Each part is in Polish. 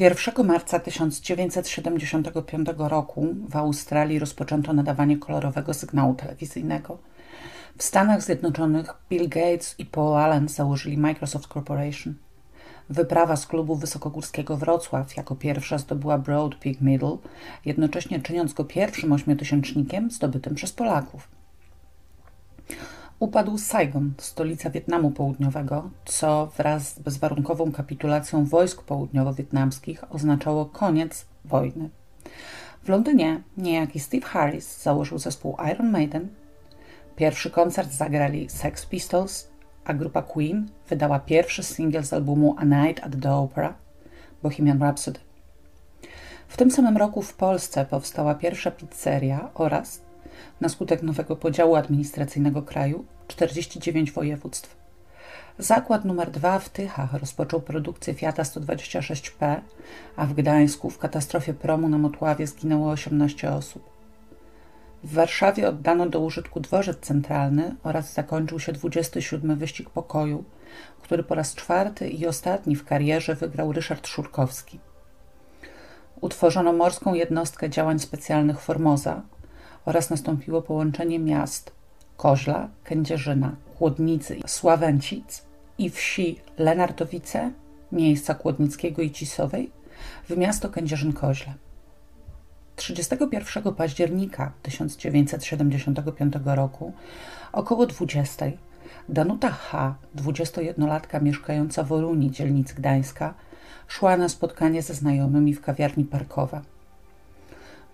1 marca 1975 roku w Australii rozpoczęto nadawanie kolorowego sygnału telewizyjnego. W Stanach Zjednoczonych Bill Gates i Paul Allen założyli Microsoft Corporation. Wyprawa z klubu wysokogórskiego Wrocław jako pierwsza zdobyła Broad Peak Middle, jednocześnie czyniąc go pierwszym ośmiotysięcznikiem zdobytym przez Polaków. Upadł Saigon, stolica Wietnamu Południowego, co wraz z bezwarunkową kapitulacją wojsk południowo-wietnamskich oznaczało koniec wojny. W Londynie niejaki Steve Harris założył zespół Iron Maiden. Pierwszy koncert zagrali Sex Pistols, a grupa Queen wydała pierwszy singiel z albumu A Night at the Opera, Bohemian Rhapsody. W tym samym roku w Polsce powstała pierwsza pizzeria oraz na skutek nowego podziału administracyjnego kraju 49 województw. Zakład numer 2 w Tychach rozpoczął produkcję Fiata 126P, a w Gdańsku w katastrofie promu na Motławie zginęło 18 osób. W Warszawie oddano do użytku dworzec centralny oraz zakończył się 27 wyścig pokoju, który po raz czwarty i ostatni w karierze wygrał Ryszard Szurkowski. Utworzono morską jednostkę działań specjalnych Formoza oraz nastąpiło połączenie miast Koźla, Kędzierzyna, Kłodnicy, Sławęcic i wsi Lenartowice, miejsca Kłodnickiego i Cisowej w miasto Kędzierzyn-Koźle. 31 października 1975 roku około 20 Danuta H., 21-latka mieszkająca w Oruni, dzielnicy Gdańska, szła na spotkanie ze znajomymi w kawiarni Parkowa.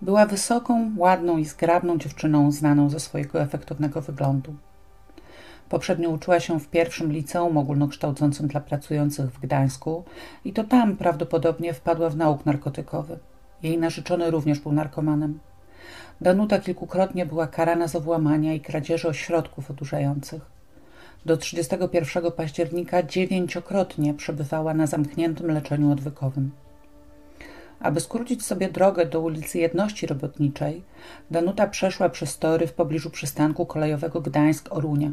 Była wysoką, ładną i zgrabną dziewczyną znaną ze swojego efektownego wyglądu. Poprzednio uczyła się w pierwszym liceum ogólnokształcącym dla pracujących w Gdańsku i to tam prawdopodobnie wpadła w nauk narkotykowy. Jej narzeczony również był narkomanem. Danuta kilkukrotnie była karana za włamania i kradzieży ośrodków odurzających. Do 31 października dziewięciokrotnie przebywała na zamkniętym leczeniu odwykowym. Aby skrócić sobie drogę do ulicy Jedności Robotniczej, Danuta przeszła przez tory w pobliżu przystanku kolejowego Gdańsk-Orunia.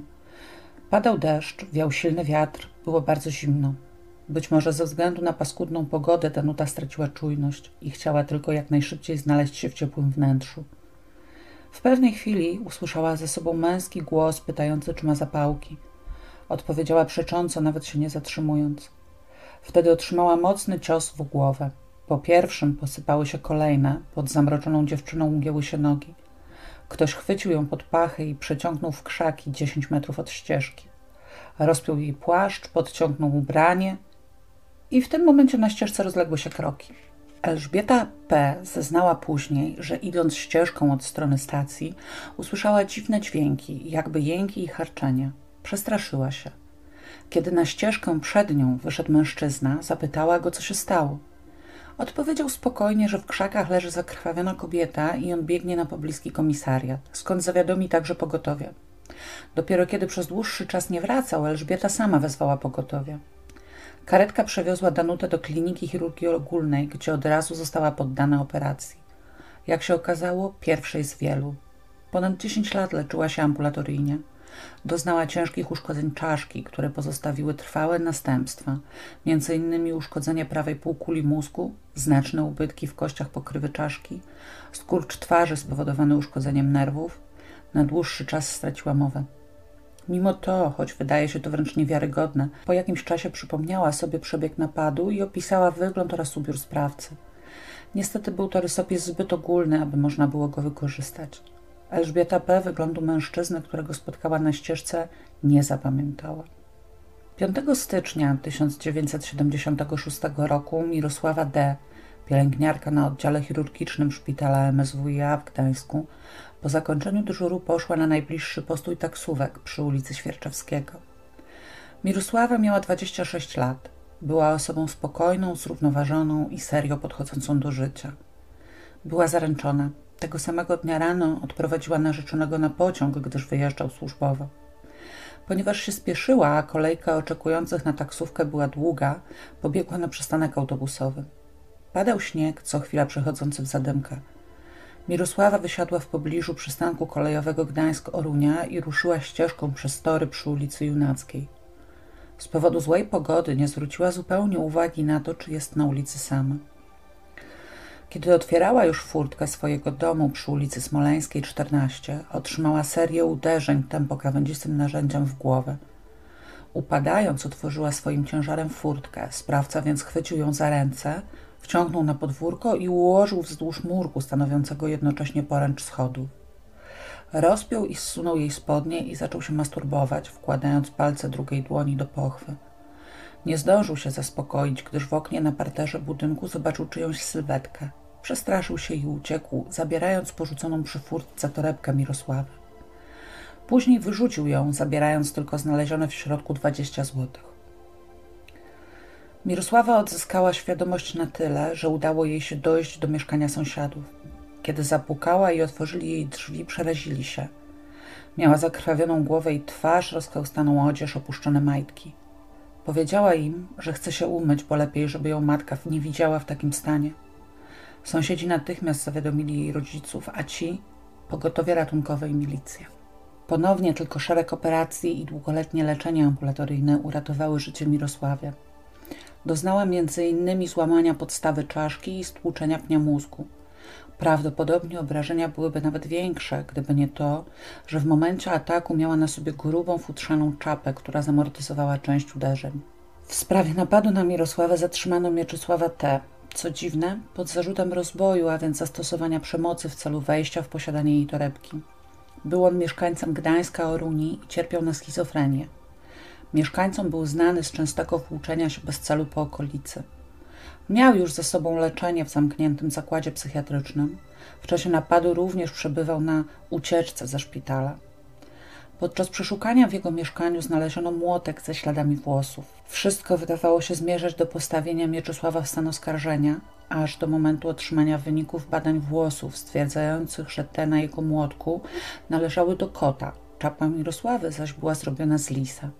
Padał deszcz, wiał silny wiatr, było bardzo zimno. Być może ze względu na paskudną pogodę Danuta straciła czujność i chciała tylko jak najszybciej znaleźć się w ciepłym wnętrzu. W pewnej chwili usłyszała ze sobą męski głos pytający, czy ma zapałki. Odpowiedziała przecząco, nawet się nie zatrzymując. Wtedy otrzymała mocny cios w głowę. Po pierwszym posypały się kolejne, pod zamroczoną dziewczyną ugięły się nogi. Ktoś chwycił ją pod pachy i przeciągnął w krzaki dziesięć metrów od ścieżki. Rozpiął jej płaszcz, podciągnął ubranie i w tym momencie na ścieżce rozległy się kroki. Elżbieta P. zeznała później, że idąc ścieżką od strony stacji, usłyszała dziwne dźwięki, jakby jęki i harczenie. Przestraszyła się. Kiedy na ścieżkę przed nią wyszedł mężczyzna, zapytała go, co się stało. Odpowiedział spokojnie, że w krzakach leży zakrwawiona kobieta i on biegnie na pobliski komisariat, skąd zawiadomi także pogotowie. Dopiero kiedy przez dłuższy czas nie wracał, Elżbieta sama wezwała pogotowie. Karetka przewiozła Danutę do kliniki chirurgii ogólnej, gdzie od razu została poddana operacji. Jak się okazało, pierwszej z wielu. Ponad 10 lat leczyła się ambulatoryjnie. Doznała ciężkich uszkodzeń czaszki, które pozostawiły trwałe następstwa, m.in. uszkodzenie prawej półkuli mózgu, znaczne ubytki w kościach pokrywy czaszki, skurcz twarzy spowodowany uszkodzeniem nerwów. Na dłuższy czas straciła mowę. Mimo to, choć wydaje się to wręcz niewiarygodne, po jakimś czasie przypomniała sobie przebieg napadu i opisała wygląd oraz ubiór sprawcy. Niestety był to rysopis zbyt ogólny, aby można było go wykorzystać. Elżbieta P. wyglądu mężczyzny, którego spotkała na ścieżce, nie zapamiętała. 5 stycznia 1976 roku Mirosława D., pielęgniarka na oddziale chirurgicznym szpitala MSWiA w Gdańsku, po zakończeniu dyżuru poszła na najbliższy postój taksówek przy ulicy Świerczewskiego. Mirosława miała 26 lat. Była osobą spokojną, zrównoważoną i serio podchodzącą do życia. Była zaręczona. Tego samego dnia rano odprowadziła narzeczonego na pociąg, gdyż wyjeżdżał służbowo. Ponieważ się spieszyła, a kolejka oczekujących na taksówkę była długa, pobiegła na przystanek autobusowy. Padał śnieg, co chwila przechodzący w zadymkę. Mirosława wysiadła w pobliżu przystanku kolejowego Gdańsk-Orunia i ruszyła ścieżką przez tory przy ulicy Junackiej. Z powodu złej pogody nie zwróciła zupełnie uwagi na to, czy jest na ulicy sama. Kiedy otwierała już furtkę swojego domu przy ulicy Smoleńskiej 14, otrzymała serię uderzeń tempokrawędzistym narzędziem w głowę. Upadając, otworzyła swoim ciężarem furtkę. Sprawca więc chwycił ją za ręce, wciągnął na podwórko i ułożył wzdłuż murku stanowiącego jednocześnie poręcz schodów. Rozpiął i zsunął jej spodnie i zaczął się masturbować, wkładając palce drugiej dłoni do pochwy. Nie zdążył się zaspokoić, gdyż w oknie na parterze budynku zobaczył czyjąś sylwetkę. Przestraszył się i uciekł, zabierając porzuconą przy furtce torebkę Mirosławy. Później wyrzucił ją, zabierając tylko znalezione w środku dwadzieścia złotych. Mirosława odzyskała świadomość na tyle, że udało jej się dojść do mieszkania sąsiadów. Kiedy zapukała i otworzyli jej drzwi, przerazili się. Miała zakrwawioną głowę i twarz, rozchełstaną odzież, opuszczone majtki. Powiedziała im, że chce się umyć, bo lepiej, żeby ją matka nie widziała w takim stanie. Sąsiedzi natychmiast zawiadomili jej rodziców, a ci pogotowie ratunkowe i milicja. Ponownie tylko szereg operacji i długoletnie leczenie ambulatoryjne uratowały życie Mirosławie. Doznała m.in. złamania podstawy czaszki i stłuczenia pnia mózgu. Prawdopodobnie obrażenia byłyby nawet większe, gdyby nie to, że w momencie ataku miała na sobie grubą futrzaną czapę, która zamortyzowała część uderzeń. W sprawie napadu na Mirosławę zatrzymano Mieczysława T., co dziwne, pod zarzutem rozboju, a więc zastosowania przemocy w celu wejścia w posiadanie jej torebki. Był on mieszkańcem Gdańska Oruni i cierpiał na schizofrenię. Mieszkańcom był znany z częstego włóczenia się bez celu po okolicy. Miał już ze sobą leczenie w zamkniętym zakładzie psychiatrycznym. W czasie napadu również przebywał na ucieczce ze szpitala. Podczas przeszukania w jego mieszkaniu znaleziono młotek ze śladami włosów. Wszystko wydawało się zmierzać do postawienia Mieczysława w stan oskarżenia, aż do momentu otrzymania wyników badań włosów stwierdzających, że te na jego młotku należały do kota. Czapa Mirosławy zaś była zrobiona z lisa.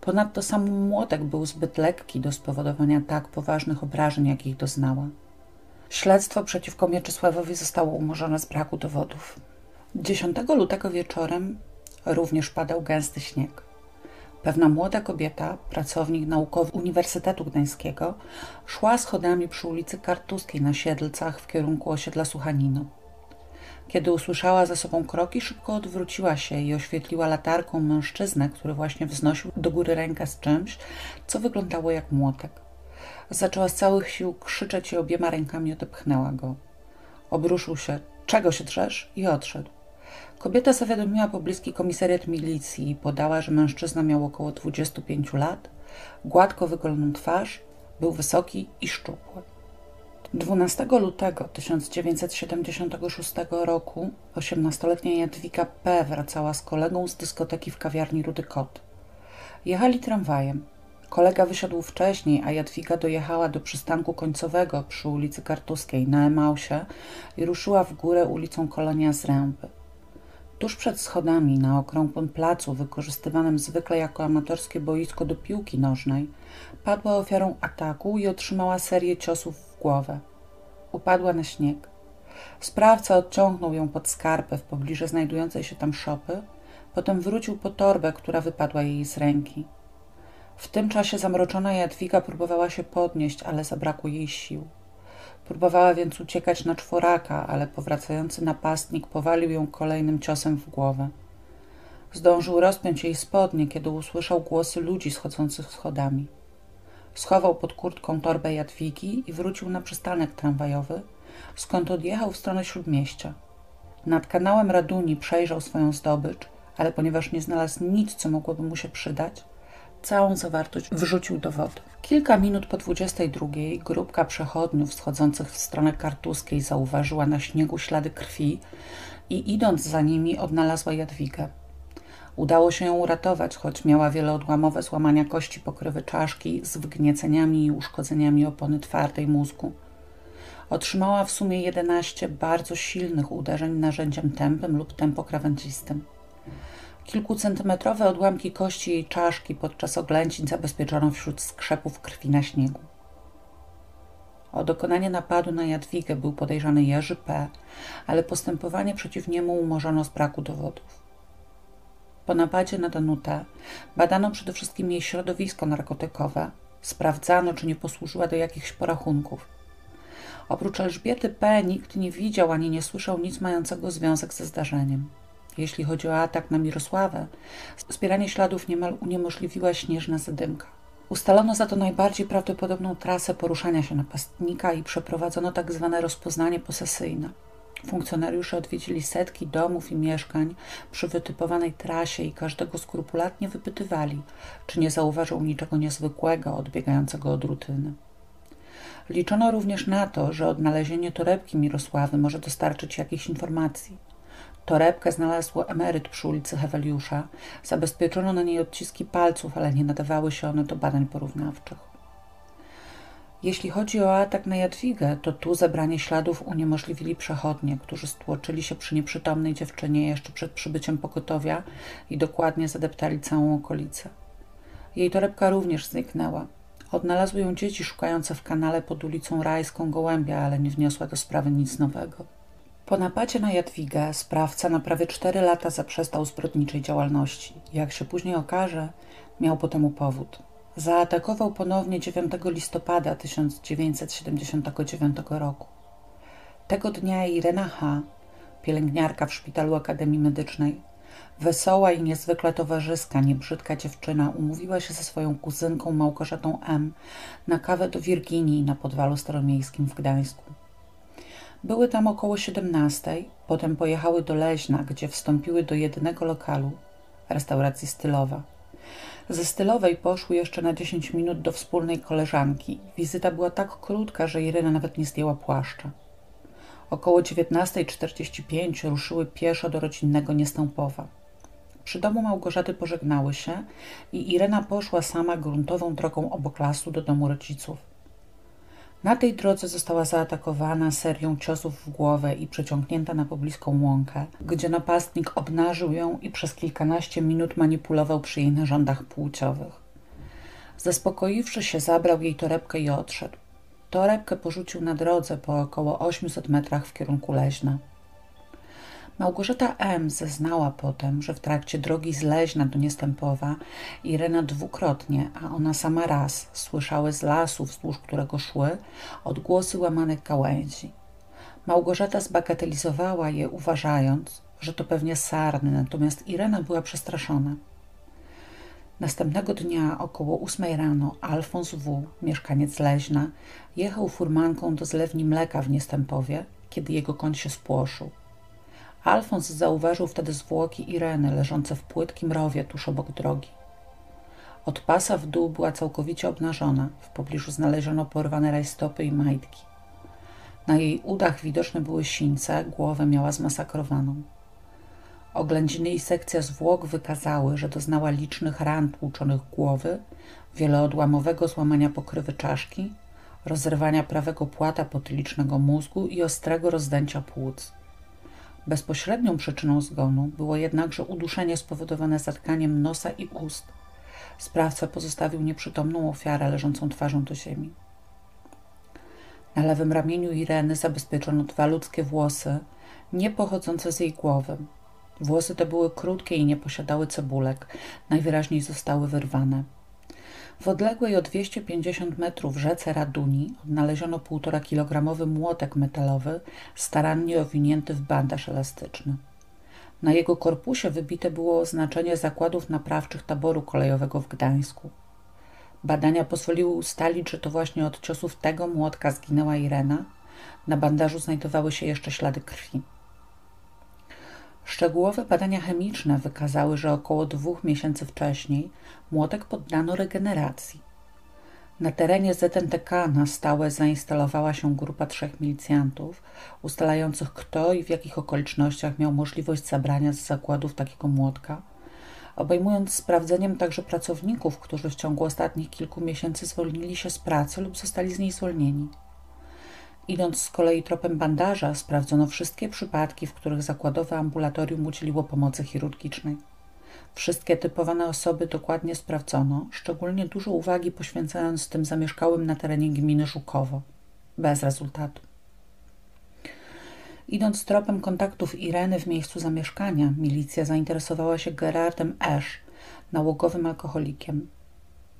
Ponadto sam młotek był zbyt lekki do spowodowania tak poważnych obrażeń, jakich doznała. Śledztwo przeciwko Mieczysławowi zostało umorzone z braku dowodów. 10 lutego wieczorem również padał gęsty śnieg. Pewna młoda kobieta, pracownik naukowy Uniwersytetu Gdańskiego, szła schodami przy ulicy Kartuskiej na Siedlcach w kierunku osiedla Suchanino. Kiedy usłyszała za sobą kroki, szybko odwróciła się i oświetliła latarką mężczyznę, który właśnie wznosił do góry rękę z czymś, co wyglądało jak młotek. Zaczęła z całych sił krzyczeć i obiema rękami odepchnęła go. Obruszył się. Czego się drzesz? I odszedł. Kobieta zawiadomiła pobliski komisariat milicji i podała, że mężczyzna miał około 25 lat, gładko wygoloną twarz, był wysoki i szczupły. 12 lutego 1976 roku 18-letnia Jadwiga P. wracała z kolegą z dyskoteki w kawiarni Rudy Kot. Jechali tramwajem. Kolega wysiadł wcześniej, a Jadwiga dojechała do przystanku końcowego przy ulicy Kartuskiej na Emausie i ruszyła w górę ulicą Kolonia z Ręby. Tuż przed schodami na okrągłym placu, wykorzystywanym zwykle jako amatorskie boisko do piłki nożnej, padła ofiarą ataku i otrzymała serię ciosów w głowę. Upadła na śnieg. Sprawca odciągnął ją pod skarpę w pobliżu znajdującej się tam szopy, potem wrócił po torbę, która wypadła jej z ręki. W tym czasie zamroczona Jadwiga próbowała się podnieść, ale zabrakło jej sił. Próbowała więc uciekać na czworaka, ale powracający napastnik powalił ją kolejnym ciosem w głowę. Zdążył rozpiąć jej spodnie, kiedy usłyszał głosy ludzi schodzących schodami. Schował pod kurtką torbę Jadwigi i wrócił na przystanek tramwajowy, skąd odjechał w stronę śródmieścia. Nad kanałem Raduni przejrzał swoją zdobycz, ale ponieważ nie znalazł nic, co mogłoby mu się przydać, całą zawartość wrzucił do wody. Kilka minut po 22 grupka przechodniów schodzących w stronę kartuskiej zauważyła na śniegu ślady krwi i idąc za nimi odnalazła Jadwigę. Udało się ją uratować, choć miała wieloodłamowe złamania kości pokrywy czaszki z wgnieceniami i uszkodzeniami opony twardej mózgu. Otrzymała w sumie 11 bardzo silnych uderzeń narzędziem tępym lub tempokrawędzistym. Kilkucentymetrowe odłamki kości jej czaszki podczas oglęcin zabezpieczono wśród skrzepów krwi na śniegu. O dokonanie napadu na Jadwigę był podejrzany Jerzy P., ale postępowanie przeciw niemu umorzono z braku dowodów. Po napadzie na Danutę badano przede wszystkim jej środowisko narkotykowe, sprawdzano, czy nie posłużyła do jakichś porachunków. Oprócz Elżbiety P. nikt nie widział ani nie słyszał nic mającego związek ze zdarzeniem. Jeśli chodzi o atak na Mirosławę, zbieranie śladów niemal uniemożliwiła śnieżna zadymka. Ustalono za to najbardziej prawdopodobną trasę poruszania się napastnika i przeprowadzono tak zwane rozpoznanie posesyjne. Funkcjonariusze odwiedzili setki domów i mieszkań przy wytypowanej trasie i każdego skrupulatnie wypytywali, czy nie zauważył niczego niezwykłego odbiegającego od rutyny. Liczono również na to, że odnalezienie torebki Mirosławy może dostarczyć jakichś informacji. Torebkę znalazł emeryt przy ulicy Heweliusza. Zabezpieczono na niej odciski palców, ale nie nadawały się one do badań porównawczych. Jeśli chodzi o atak na Jadwigę, to tu zebranie śladów uniemożliwili przechodnie, którzy stłoczyli się przy nieprzytomnej dziewczynie jeszcze przed przybyciem pokotowia i dokładnie zadeptali całą okolicę. Jej torebka również zniknęła. Odnalazły ją dzieci szukające w kanale pod ulicą Rajską Gołębia, ale nie wniosła do sprawy nic nowego. Po napadzie na Jadwigę sprawca na prawie cztery lata zaprzestał zbrodniczej działalności. Jak się później okaże, miał po temu powód. Zaatakował ponownie 9 listopada 1979 roku. Tego dnia Irena H., pielęgniarka w szpitalu Akademii Medycznej, wesoła i niezwykle towarzyska, niebrzydka dziewczyna, umówiła się ze swoją kuzynką Małgorzatą M. na kawę do Wirginii na podwalu staromiejskim w Gdańsku. Były tam około 17, potem pojechały do Leźna, gdzie wstąpiły do jedynego lokalu, restauracji stylowa. Ze stylowej poszły jeszcze na 10 minut do wspólnej koleżanki. Wizyta była tak krótka, że Irena nawet nie zdjęła płaszcza. Około 19.45 ruszyły pieszo do rodzinnego Niestępowa. Przy domu Małgorzaty pożegnały się i Irena poszła sama gruntową drogą obok lasu do domu rodziców. Na tej drodze została zaatakowana serią ciosów w głowę i przeciągnięta na pobliską łąkę, gdzie napastnik obnażył ją i przez kilkanaście minut manipulował przy jej narządach płciowych. Zaspokoiwszy się, zabrał jej torebkę i odszedł. Torebkę porzucił na drodze po około 800 metrach w kierunku Leźna. Małgorzata M. zeznała potem, że w trakcie drogi z Leźna do Niestępowa Irena dwukrotnie, a ona sama raz, słyszały z lasu, wzdłuż którego szły, odgłosy łamanych gałęzi. Małgorzata zbagatelizowała je, uważając, że to pewnie sarny, natomiast Irena była przestraszona. Następnego dnia około ósmej rano Alfons W., mieszkaniec Leźna, jechał furmanką do zlewni mleka w Niestępowie, kiedy jego koń się spłoszył. Alfons zauważył wtedy zwłoki Ireny leżące w płytkim rowie tuż obok drogi. Od pasa w dół była całkowicie obnażona. W pobliżu znaleziono porwane rajstopy i majtki. Na jej udach widoczne były sińce, głowę miała zmasakrowaną. Oględziny i sekcja zwłok wykazały, że doznała licznych ran tłuczonych głowy, wieloodłamowego złamania pokrywy czaszki, rozrywania prawego płata potylicznego mózgu i ostrego rozdęcia płuc. Bezpośrednią przyczyną zgonu było jednakże uduszenie spowodowane zatkaniem nosa i ust. Sprawca pozostawił nieprzytomną ofiarę leżącą twarzą do ziemi. Na lewym ramieniu Ireny zabezpieczono dwa ludzkie włosy, nie pochodzące z jej głowy. Włosy te były krótkie i nie posiadały cebulek, najwyraźniej zostały wyrwane. W odległej o 250 metrów rzece Raduni odnaleziono półtora kilogramowy młotek metalowy, starannie owinięty w bandaż elastyczny. Na jego korpusie wybite było oznaczenie zakładów naprawczych taboru kolejowego w Gdańsku. Badania pozwoliły ustalić, że to właśnie od ciosów tego młotka zginęła Irena. Na bandażu znajdowały się jeszcze ślady krwi. Szczegółowe badania chemiczne wykazały, że około dwóch miesięcy wcześniej młotek poddano regeneracji. Na terenie ZNTK na stałe zainstalowała się grupa trzech milicjantów, ustalających kto i w jakich okolicznościach miał możliwość zabrania z zakładów takiego młotka, obejmując sprawdzeniem także pracowników, którzy w ciągu ostatnich kilku miesięcy zwolnili się z pracy lub zostali z niej zwolnieni. Idąc z kolei tropem bandaża, sprawdzono wszystkie przypadki, w których zakładowe ambulatorium udzieliło pomocy chirurgicznej. Wszystkie typowane osoby dokładnie sprawdzono, szczególnie dużo uwagi poświęcając tym zamieszkałym na terenie gminy Żukowo. Bez rezultatu. Idąc tropem kontaktów Ireny w miejscu zamieszkania, milicja zainteresowała się Gerardem Esz, nałogowym alkoholikiem.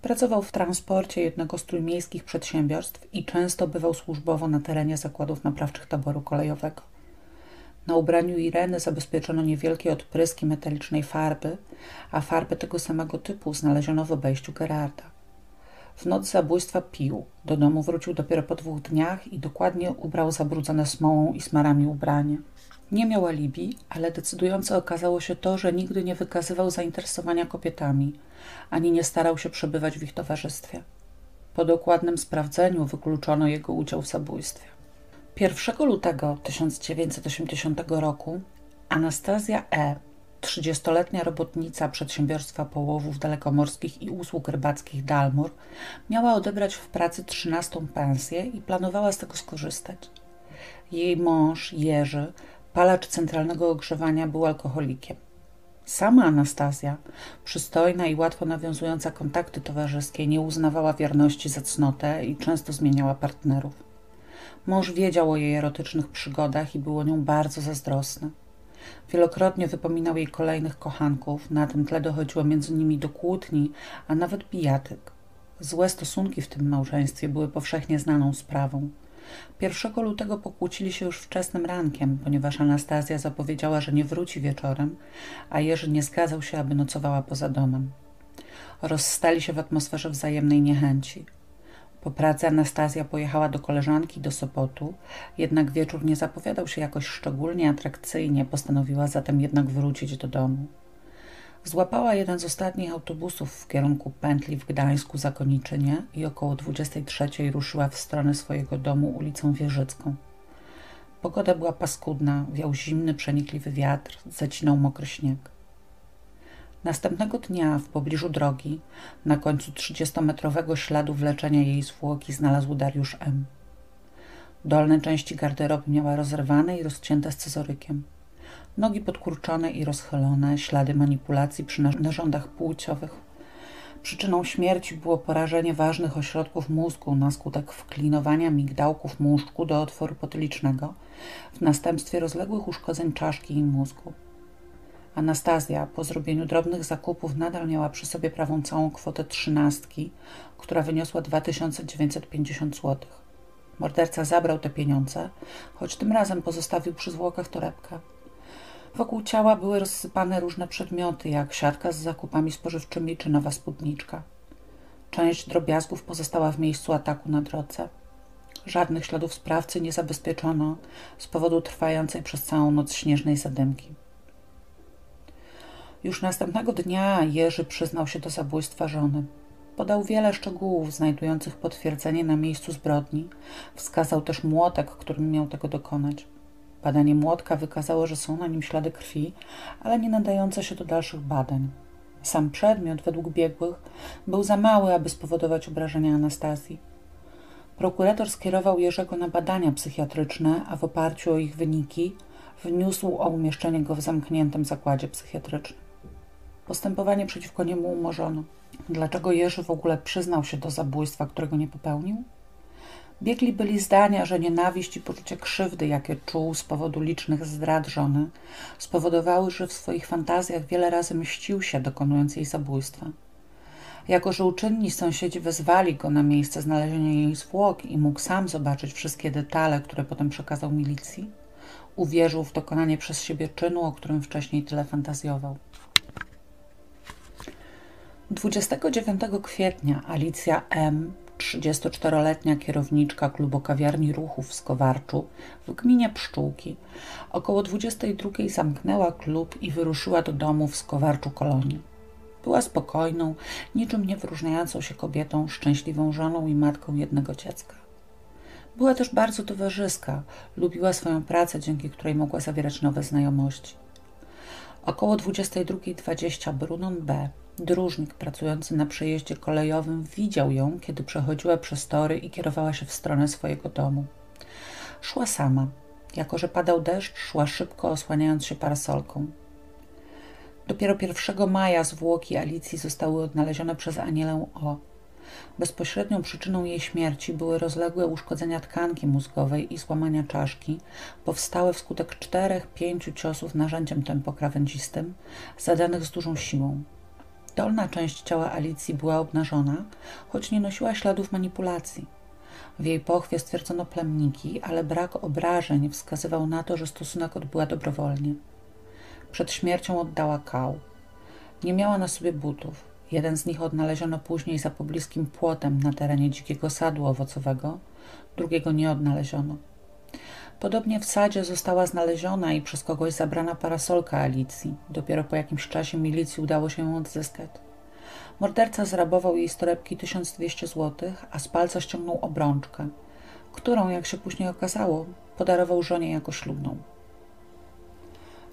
Pracował w transporcie jednego z trójmiejskich przedsiębiorstw i często bywał służbowo na terenie zakładów naprawczych taboru kolejowego. Na ubraniu Ireny zabezpieczono niewielkie odpryski metalicznej farby, a farbę tego samego typu znaleziono w obejściu Gerarda. W noc zabójstwa pił. Do domu wrócił dopiero po dwóch dniach i dokładnie ubrał zabrudzone smołą i smarami ubranie. Nie miał alibi, ale decydujące okazało się to, że nigdy nie wykazywał zainteresowania kobietami, ani nie starał się przebywać w ich towarzystwie. Po dokładnym sprawdzeniu wykluczono jego udział w zabójstwie. 1 lutego 1980 roku Anastazja E., 30-letnia robotnica przedsiębiorstwa połowów dalekomorskich i usług rybackich Dalmur, miała odebrać w pracy 13 pensję i planowała z tego skorzystać. Jej mąż, Jerzy, palacz centralnego ogrzewania, był alkoholikiem. Sama Anastazja, przystojna i łatwo nawiązująca kontakty towarzyskie, nie uznawała wierności za cnotę i często zmieniała partnerów. Mąż wiedział o jej erotycznych przygodach i był o nią bardzo zazdrosny. Wielokrotnie wypominał jej kolejnych kochanków, na tym tle dochodziło między nimi do kłótni, a nawet pijatyk. Złe stosunki w tym małżeństwie były powszechnie znaną sprawą. 1 lutego pokłócili się już wczesnym rankiem, ponieważ Anastazja zapowiedziała, że nie wróci wieczorem, a Jerzy nie zgadzał się, aby nocowała poza domem. Rozstali się w atmosferze wzajemnej niechęci. Po pracy Anastazja pojechała do koleżanki do Sopotu, jednak wieczór nie zapowiadał się jakoś szczególnie atrakcyjnie, postanowiła zatem jednak wrócić do domu. Złapała jeden z ostatnich autobusów w kierunku pętli w Gdańsku Zakoniczynie i około 23 ruszyła w stronę swojego domu ulicą Wieżycką. Pogoda była paskudna, wiał zimny, przenikliwy wiatr, zacinał mokry śnieg. Następnego dnia w pobliżu drogi, na końcu 30-metrowego śladu wleczenia jej zwłoki, znalazł Dariusz M. Dolne części garderoby miała rozerwane i rozcięte scyzorykiem. Nogi podkurczone i rozchylone, ślady manipulacji przy narządach płciowych. Przyczyną śmierci było porażenie ważnych ośrodków mózgu na skutek wklinowania migdałków mózgu do otworu potylicznego w następstwie rozległych uszkodzeń czaszki i mózgu. Anastazja po zrobieniu drobnych zakupów nadal miała przy sobie prawą całą kwotę trzynastki, która wyniosła 2950 zł. Morderca zabrał te pieniądze, choć tym razem pozostawił przy zwłokach torebkę. Wokół ciała były rozsypane różne przedmioty, jak siatka z zakupami spożywczymi czy nowa spódniczka. Część drobiazgów pozostała w miejscu ataku na drodze. Żadnych śladów sprawcy nie zabezpieczono z powodu trwającej przez całą noc śnieżnej zadymki. Już następnego dnia Jerzy przyznał się do zabójstwa żony. Podał wiele szczegółów znajdujących potwierdzenie na miejscu zbrodni. Wskazał też młotek, którym miał tego dokonać. Badanie młotka wykazało, że są na nim ślady krwi, ale nie nadające się do dalszych badań. Sam przedmiot, według biegłych, był za mały, aby spowodować obrażenia Anastazji. Prokurator skierował Jerzego na badania psychiatryczne, a w oparciu o ich wyniki wniósł o umieszczenie go w zamkniętym zakładzie psychiatrycznym. Postępowanie przeciwko niemu umorzono. Dlaczego Jerzy w ogóle przyznał się do zabójstwa, którego nie popełnił? Biegli byli zdania, że nienawiść i poczucie krzywdy, jakie czuł z powodu licznych zdrad żony, spowodowały, że w swoich fantazjach wiele razy mścił się, dokonując jej zabójstwa. Jako, że uczynni sąsiedzi wezwali go na miejsce znalezienia jej zwłok i mógł sam zobaczyć wszystkie detale, które potem przekazał milicji, uwierzył w dokonanie przez siebie czynu, o którym wcześniej tyle fantazjował. 29 kwietnia Alicja M., 34-letnia kierowniczka klubu kawiarni ruchów w Skowarczu w gminie Pszczółki, około 22 zamknęła klub i wyruszyła do domu w Skowarczu Kolonii. Była spokojną, niczym nie wyróżniającą się kobietą, szczęśliwą żoną i matką jednego dziecka. Była też bardzo towarzyska, lubiła swoją pracę, dzięki której mogła zawierać nowe znajomości. Około 22.20 Brunon B., Dróżnik pracujący na przejeździe kolejowym widział ją, kiedy przechodziła przez tory i kierowała się w stronę swojego domu. Szła sama. Jako, że padał deszcz, szła szybko, osłaniając się parasolką. Dopiero 1 maja zwłoki Alicji zostały odnalezione przez Anielę O. Bezpośrednią przyczyną jej śmierci były rozległe uszkodzenia tkanki mózgowej i złamania czaszki, powstałe wskutek czterech, pięciu ciosów narzędziem tempokrawędzistym, zadanych z dużą siłą. Dolna część ciała Alicji była obnażona, choć nie nosiła śladów manipulacji. W jej pochwie stwierdzono plemniki, ale brak obrażeń wskazywał na to, że stosunek odbyła dobrowolnie. Przed śmiercią oddała kał. Nie miała na sobie butów. Jeden z nich odnaleziono później za pobliskim płotem na terenie dzikiego sadu owocowego, drugiego nie odnaleziono. Podobnie w sadzie została znaleziona i przez kogoś zabrana parasolka Alicji. Dopiero po jakimś czasie milicji udało się ją odzyskać. Morderca zrabował jej z torebki 1200 zł, a z palca ściągnął obrączkę, którą, jak się później okazało, podarował żonie jako ślubną.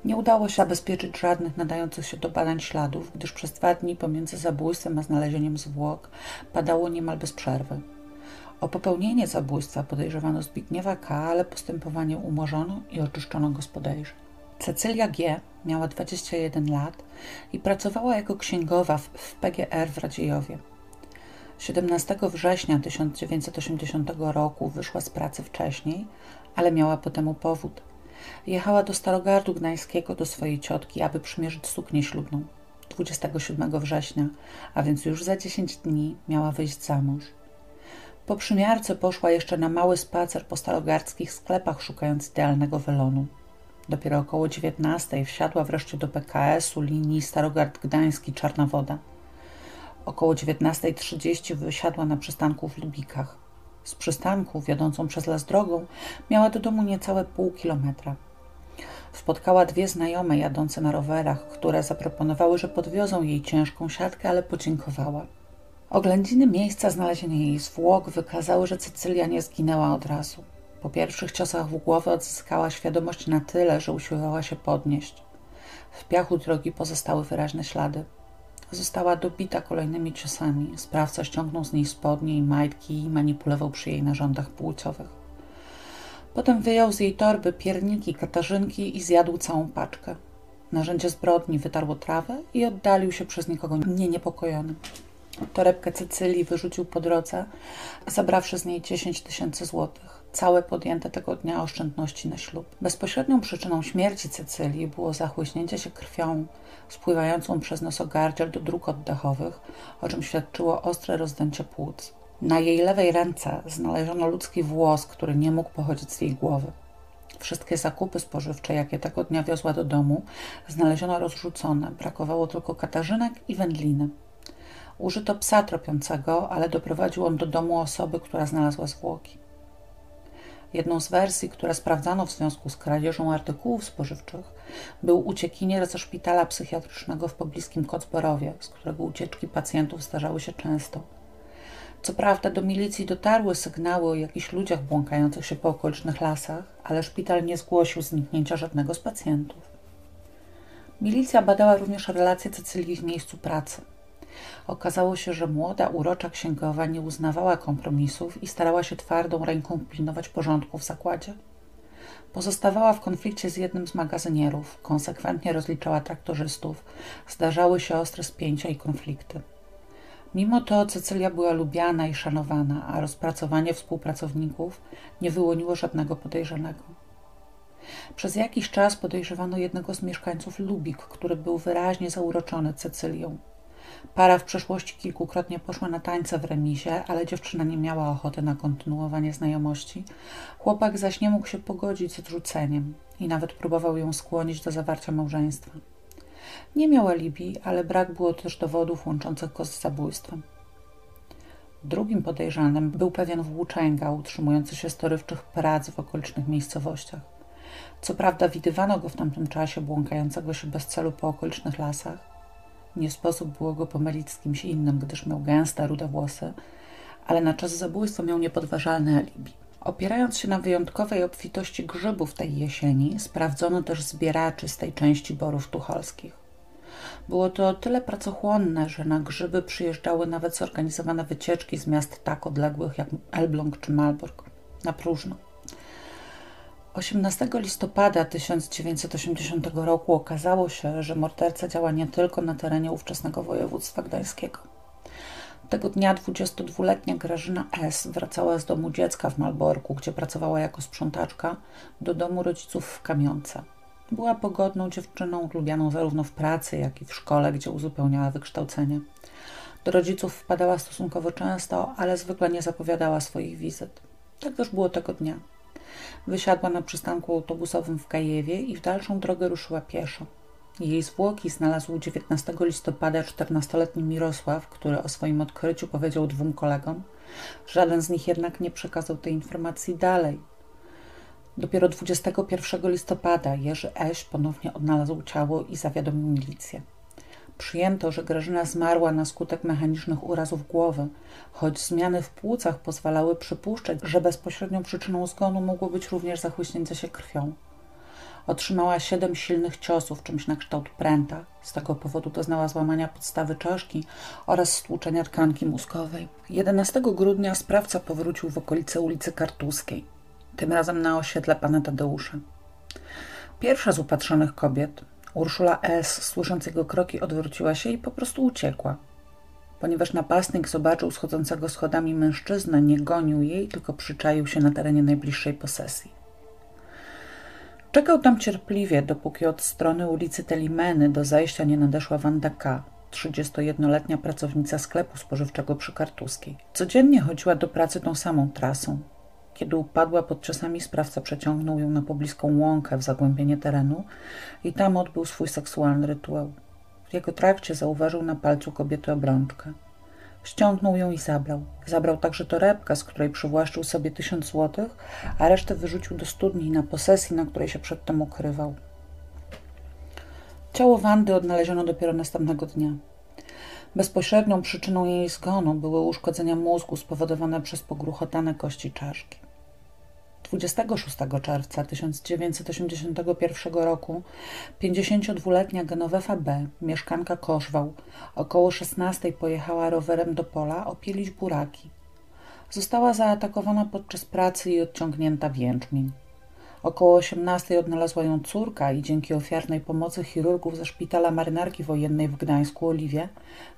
Nie udało się zabezpieczyć żadnych nadających się do badań śladów, gdyż przez dwa dni pomiędzy zabójstwem a znalezieniem zwłok padało niemal bez przerwy. O popełnienie zabójstwa podejrzewano Zbigniewa K., ale postępowanie umorzono i oczyszczono go z podejrzeń. Cecylia G. miała 21 lat i pracowała jako księgowa w PGR w Radziejowie. 17 września 1980 roku wyszła z pracy wcześniej, ale miała po temu powód. Jechała do Starogardu Gdańskiego do swojej ciotki, aby przymierzyć suknię ślubną. 27 września, a więc już za 10 dni miała wyjść za mąż. Po przymiarce poszła jeszcze na mały spacer po starogardzkich sklepach, szukając idealnego welonu. Dopiero około 19 wsiadła wreszcie do PKS-u linii Starogard Gdański Czarna Woda. Około 19.30 wysiadła na przystanku w Lubikach. Z przystanku, wiodącą przez las drogą, miała do domu niecałe pół kilometra. Spotkała dwie znajome jadące na rowerach, które zaproponowały, że podwiozą jej ciężką siatkę, ale podziękowała. Oględziny miejsca znalezienia jej zwłok wykazały, że Cecylia nie zginęła od razu. Po pierwszych ciosach w głowę odzyskała świadomość na tyle, że usiłowała się podnieść. W piachu drogi pozostały wyraźne ślady. Została dobita kolejnymi ciosami. Sprawca ściągnął z niej spodnie i majtki i manipulował przy jej narządach płciowych. Potem wyjął z jej torby pierniki katarzynki i zjadł całą paczkę. Narzędzie zbrodni wytarło trawę i oddalił się przez nikogo nie niepokojony. Torebkę Cecylii wyrzucił po drodze, zabrawszy z niej 10 tysięcy złotych. Całe podjęte tego dnia oszczędności na ślub. Bezpośrednią przyczyną śmierci Cecylii było zachłyśnięcie się krwią spływającą przez nosogardziel do dróg oddechowych, o czym świadczyło ostre rozdęcie płuc. Na jej lewej ręce znaleziono ludzki włos, który nie mógł pochodzić z jej głowy. Wszystkie zakupy spożywcze, jakie tego dnia wiozła do domu, znaleziono rozrzucone. Brakowało tylko katarzynek i wędliny. Użyto psa tropiącego, ale doprowadził on do domu osoby, która znalazła zwłoki. Jedną z wersji, które sprawdzano w związku z kradzieżą artykułów spożywczych, był uciekinier ze szpitala psychiatrycznego w pobliskim Kocborowie, z którego ucieczki pacjentów zdarzały się często. Co prawda do milicji dotarły sygnały o jakichś ludziach błąkających się po okolicznych lasach, ale szpital nie zgłosił zniknięcia żadnego z pacjentów. Milicja badała również relacje Cecylii w miejscu pracy – Okazało się, że młoda, urocza księgowa nie uznawała kompromisów i starała się twardą ręką pilnować porządku w zakładzie. Pozostawała w konflikcie z jednym z magazynierów, konsekwentnie rozliczała traktorzystów, zdarzały się ostre spięcia i konflikty. Mimo to Cecylia była lubiana i szanowana, a rozpracowanie współpracowników nie wyłoniło żadnego podejrzanego. Przez jakiś czas podejrzewano jednego z mieszkańców Lubik, który był wyraźnie zauroczony Cecylią. Para w przeszłości kilkukrotnie poszła na tańce w remisie, ale dziewczyna nie miała ochoty na kontynuowanie znajomości. Chłopak zaś nie mógł się pogodzić z odrzuceniem i nawet próbował ją skłonić do zawarcia małżeństwa. Nie miał alibi, ale brak było też dowodów łączących go z zabójstwem. Drugim podejrzanym był pewien włóczęga utrzymujący się z torywczych prac w okolicznych miejscowościach. Co prawda widywano go w tamtym czasie błąkającego się bez celu po okolicznych lasach, nie sposób było go pomylić z kimś innym, gdyż miał gęste, rude włosy, ale na czas zabójstwa miał niepodważalne alibi. Opierając się na wyjątkowej obfitości grzybów tej jesieni, sprawdzono też zbieraczy z tej części borów tucholskich. Było to tyle pracochłonne, że na grzyby przyjeżdżały nawet zorganizowane wycieczki z miast tak odległych jak Elbląg czy Malbork, na próżno. 18 listopada 1980 roku okazało się, że morderca działa nie tylko na terenie ówczesnego województwa gdańskiego. Tego dnia 22-letnia Grażyna S. wracała z domu dziecka w Malborku, gdzie pracowała jako sprzątaczka, do domu rodziców w Kamionce. Była pogodną dziewczyną, lubianą zarówno w pracy, jak i w szkole, gdzie uzupełniała wykształcenie. Do rodziców wpadała stosunkowo często, ale zwykle nie zapowiadała swoich wizyt. Tak też było tego dnia. Wysiadła na przystanku autobusowym w Kajewie i w dalszą drogę ruszyła pieszo. Jej zwłoki znalazł 19 listopada 14-letni Mirosław, który o swoim odkryciu powiedział dwóm kolegom. Żaden z nich jednak nie przekazał tej informacji dalej. Dopiero 21 listopada Jerzy Eś ponownie odnalazł ciało i zawiadomił milicję. Przyjęto, że Grażyna zmarła na skutek mechanicznych urazów głowy, choć zmiany w płucach pozwalały przypuszczać, że bezpośrednią przyczyną zgonu mogło być również zachłyśnięcie się krwią. Otrzymała siedem silnych ciosów, czymś na kształt pręta. Z tego powodu doznała złamania podstawy czaszki oraz stłuczenia tkanki mózgowej. 11 grudnia sprawca powrócił w okolice ulicy Kartuskiej, tym razem na osiedle pana Tadeusza. Pierwsza z upatrzonych kobiet, Urszula S., słysząc jego kroki, odwróciła się i po prostu uciekła. Ponieważ napastnik zobaczył schodzącego schodami mężczyznę, nie gonił jej, tylko przyczaił się na terenie najbliższej posesji. Czekał tam cierpliwie, dopóki od strony ulicy Telimeny do zajścia nie nadeszła Wanda K., 31-letnia pracownica sklepu spożywczego przy Kartuskiej. Codziennie chodziła do pracy tą samą trasą. Kiedy upadła pod czasami, sprawca przeciągnął ją na pobliską łąkę w zagłębienie terenu i tam odbył swój seksualny rytuał. W jego trakcie zauważył na palcu kobiety obrączkę. Ściągnął ją i zabrał. Zabrał także torebkę, z której przywłaszczył sobie tysiąc złotych, a resztę wyrzucił do studni na posesji, na której się przedtem ukrywał. Ciało Wandy odnaleziono dopiero następnego dnia. Bezpośrednią przyczyną jej zgonu były uszkodzenia mózgu spowodowane przez pogruchotane kości czaszki. 26 czerwca 1981 roku 52-letnia Genovefa B., mieszkanka Koszwał, około 16 pojechała rowerem do pola opielić buraki. Została zaatakowana podczas pracy i odciągnięta w jęczmień. Około 18 odnalazła ją córka i dzięki ofiarnej pomocy chirurgów ze szpitala marynarki wojennej w Gdańsku Oliwie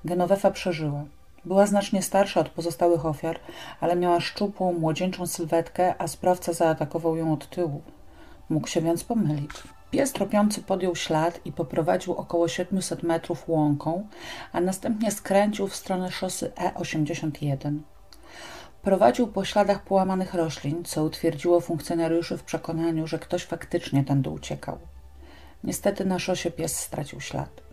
Genovefa przeżyła. Była znacznie starsza od pozostałych ofiar, ale miała szczupłą, młodzieńczą sylwetkę, a sprawca zaatakował ją od tyłu. Mógł się więc pomylić. Pies tropiący podjął ślad i poprowadził około 700 metrów łąką, a następnie skręcił w stronę szosy E81. Prowadził po śladach połamanych roślin, co utwierdziło funkcjonariuszy w przekonaniu, że ktoś faktycznie tędy uciekał. Niestety na szosie pies stracił ślad.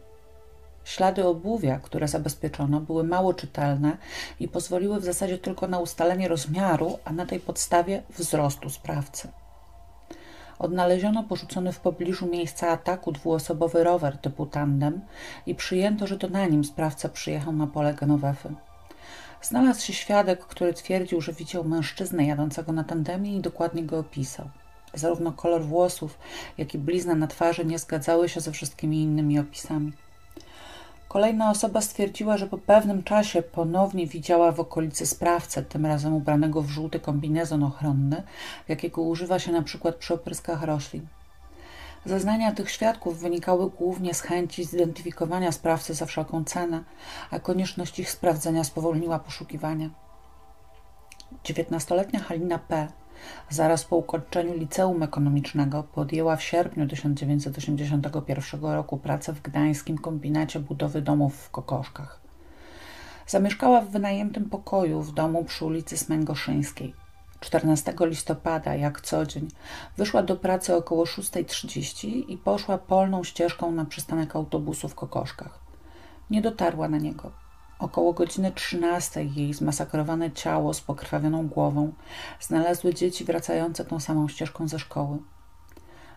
Ślady obuwia, które zabezpieczono, były mało czytelne i pozwoliły w zasadzie tylko na ustalenie rozmiaru, a na tej podstawie wzrostu sprawcy. Odnaleziono porzucony w pobliżu miejsca ataku dwuosobowy rower typu tandem i przyjęto, że to na nim sprawca przyjechał na pole Genowefy. Znalazł się świadek, który twierdził, że widział mężczyznę jadącego na tandemie i dokładnie go opisał. Zarówno kolor włosów, jak i blizna na twarzy nie zgadzały się ze wszystkimi innymi opisami. Kolejna osoba stwierdziła, że po pewnym czasie ponownie widziała w okolicy sprawcę, tym razem ubranego w żółty kombinezon ochronny, jakiego używa się na przykład przy opryskach roślin. Zeznania tych świadków wynikały głównie z chęci zidentyfikowania sprawcy za wszelką cenę, a konieczność ich sprawdzenia spowolniła poszukiwania. Dziewiętnastoletnia Halina P Zaraz po ukończeniu liceum ekonomicznego podjęła w sierpniu 1981 roku pracę w gdańskim kombinacie budowy domów w Kokoszkach. Zamieszkała w wynajętym pokoju w domu przy ulicy Smęgoszyńskiej. 14 listopada, jak co dzień, wyszła do pracy około 6.30 i poszła polną ścieżką na przystanek autobusu w Kokoszkach. Nie dotarła na niego. Około godziny 13 jej zmasakrowane ciało z pokrwawioną głową znalazły dzieci wracające tą samą ścieżką ze szkoły.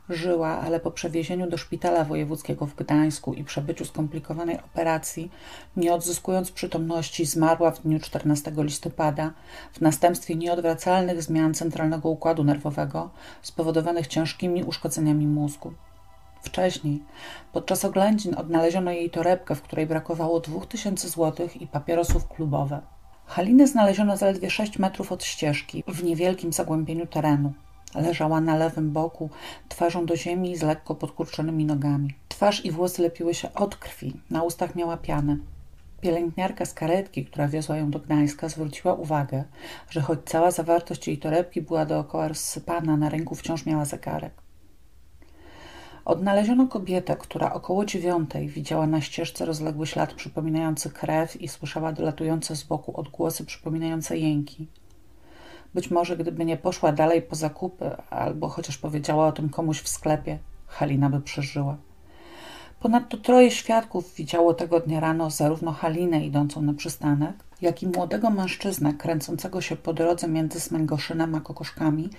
Żyła, ale po przewiezieniu do szpitala wojewódzkiego w Gdańsku i przebyciu skomplikowanej operacji, nie odzyskując przytomności, zmarła w dniu 14 listopada w następstwie nieodwracalnych zmian centralnego układu nerwowego spowodowanych ciężkimi uszkodzeniami mózgu. Wcześniej, podczas oględzin, odnaleziono jej torebkę, w której brakowało 2000 złotych i papierosów klubowe. Halinę znaleziono zaledwie 6 metrów od ścieżki, w niewielkim zagłębieniu terenu. Leżała na lewym boku, twarzą do ziemi z lekko podkurczonymi nogami. Twarz i włosy lepiły się od krwi, na ustach miała pianę. Pielęgniarka z karetki, która wiozła ją do Gdańska, zwróciła uwagę, że choć cała zawartość jej torebki była dookoła rozsypana, na ręku wciąż miała zegarek. Odnaleziono kobietę, która około dziewiątej widziała na ścieżce rozległy ślad przypominający krew i słyszała dolatujące z boku odgłosy przypominające jęki. Być może gdyby nie poszła dalej po zakupy, albo chociaż powiedziała o tym komuś w sklepie, Halina by przeżyła. Ponadto troje świadków widziało tego dnia rano zarówno Halinę idącą na przystanek, jak i młodego mężczyznę kręcącego się po drodze między Smęgoszynem a Kokoszkami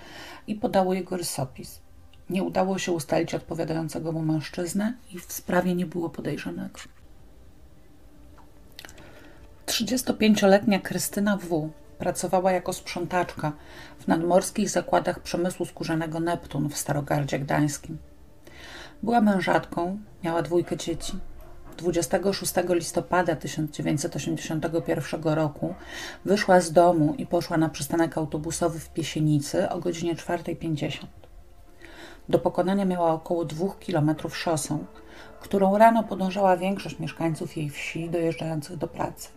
i podało jego rysopis. Nie udało się ustalić odpowiadającego mu mężczyznę i w sprawie nie było podejrzanego. 35-letnia Krystyna W. pracowała jako sprzątaczka w nadmorskich zakładach przemysłu skórzanego Neptun w Starogardzie Gdańskim. Była mężatką, miała dwójkę dzieci. 26 listopada 1981 roku wyszła z domu i poszła na przystanek autobusowy w Piesienicy o godzinie 4.50. Do pokonania miała około dwóch kilometrów szosą, którą rano podążała większość mieszkańców jej wsi dojeżdżających do pracy.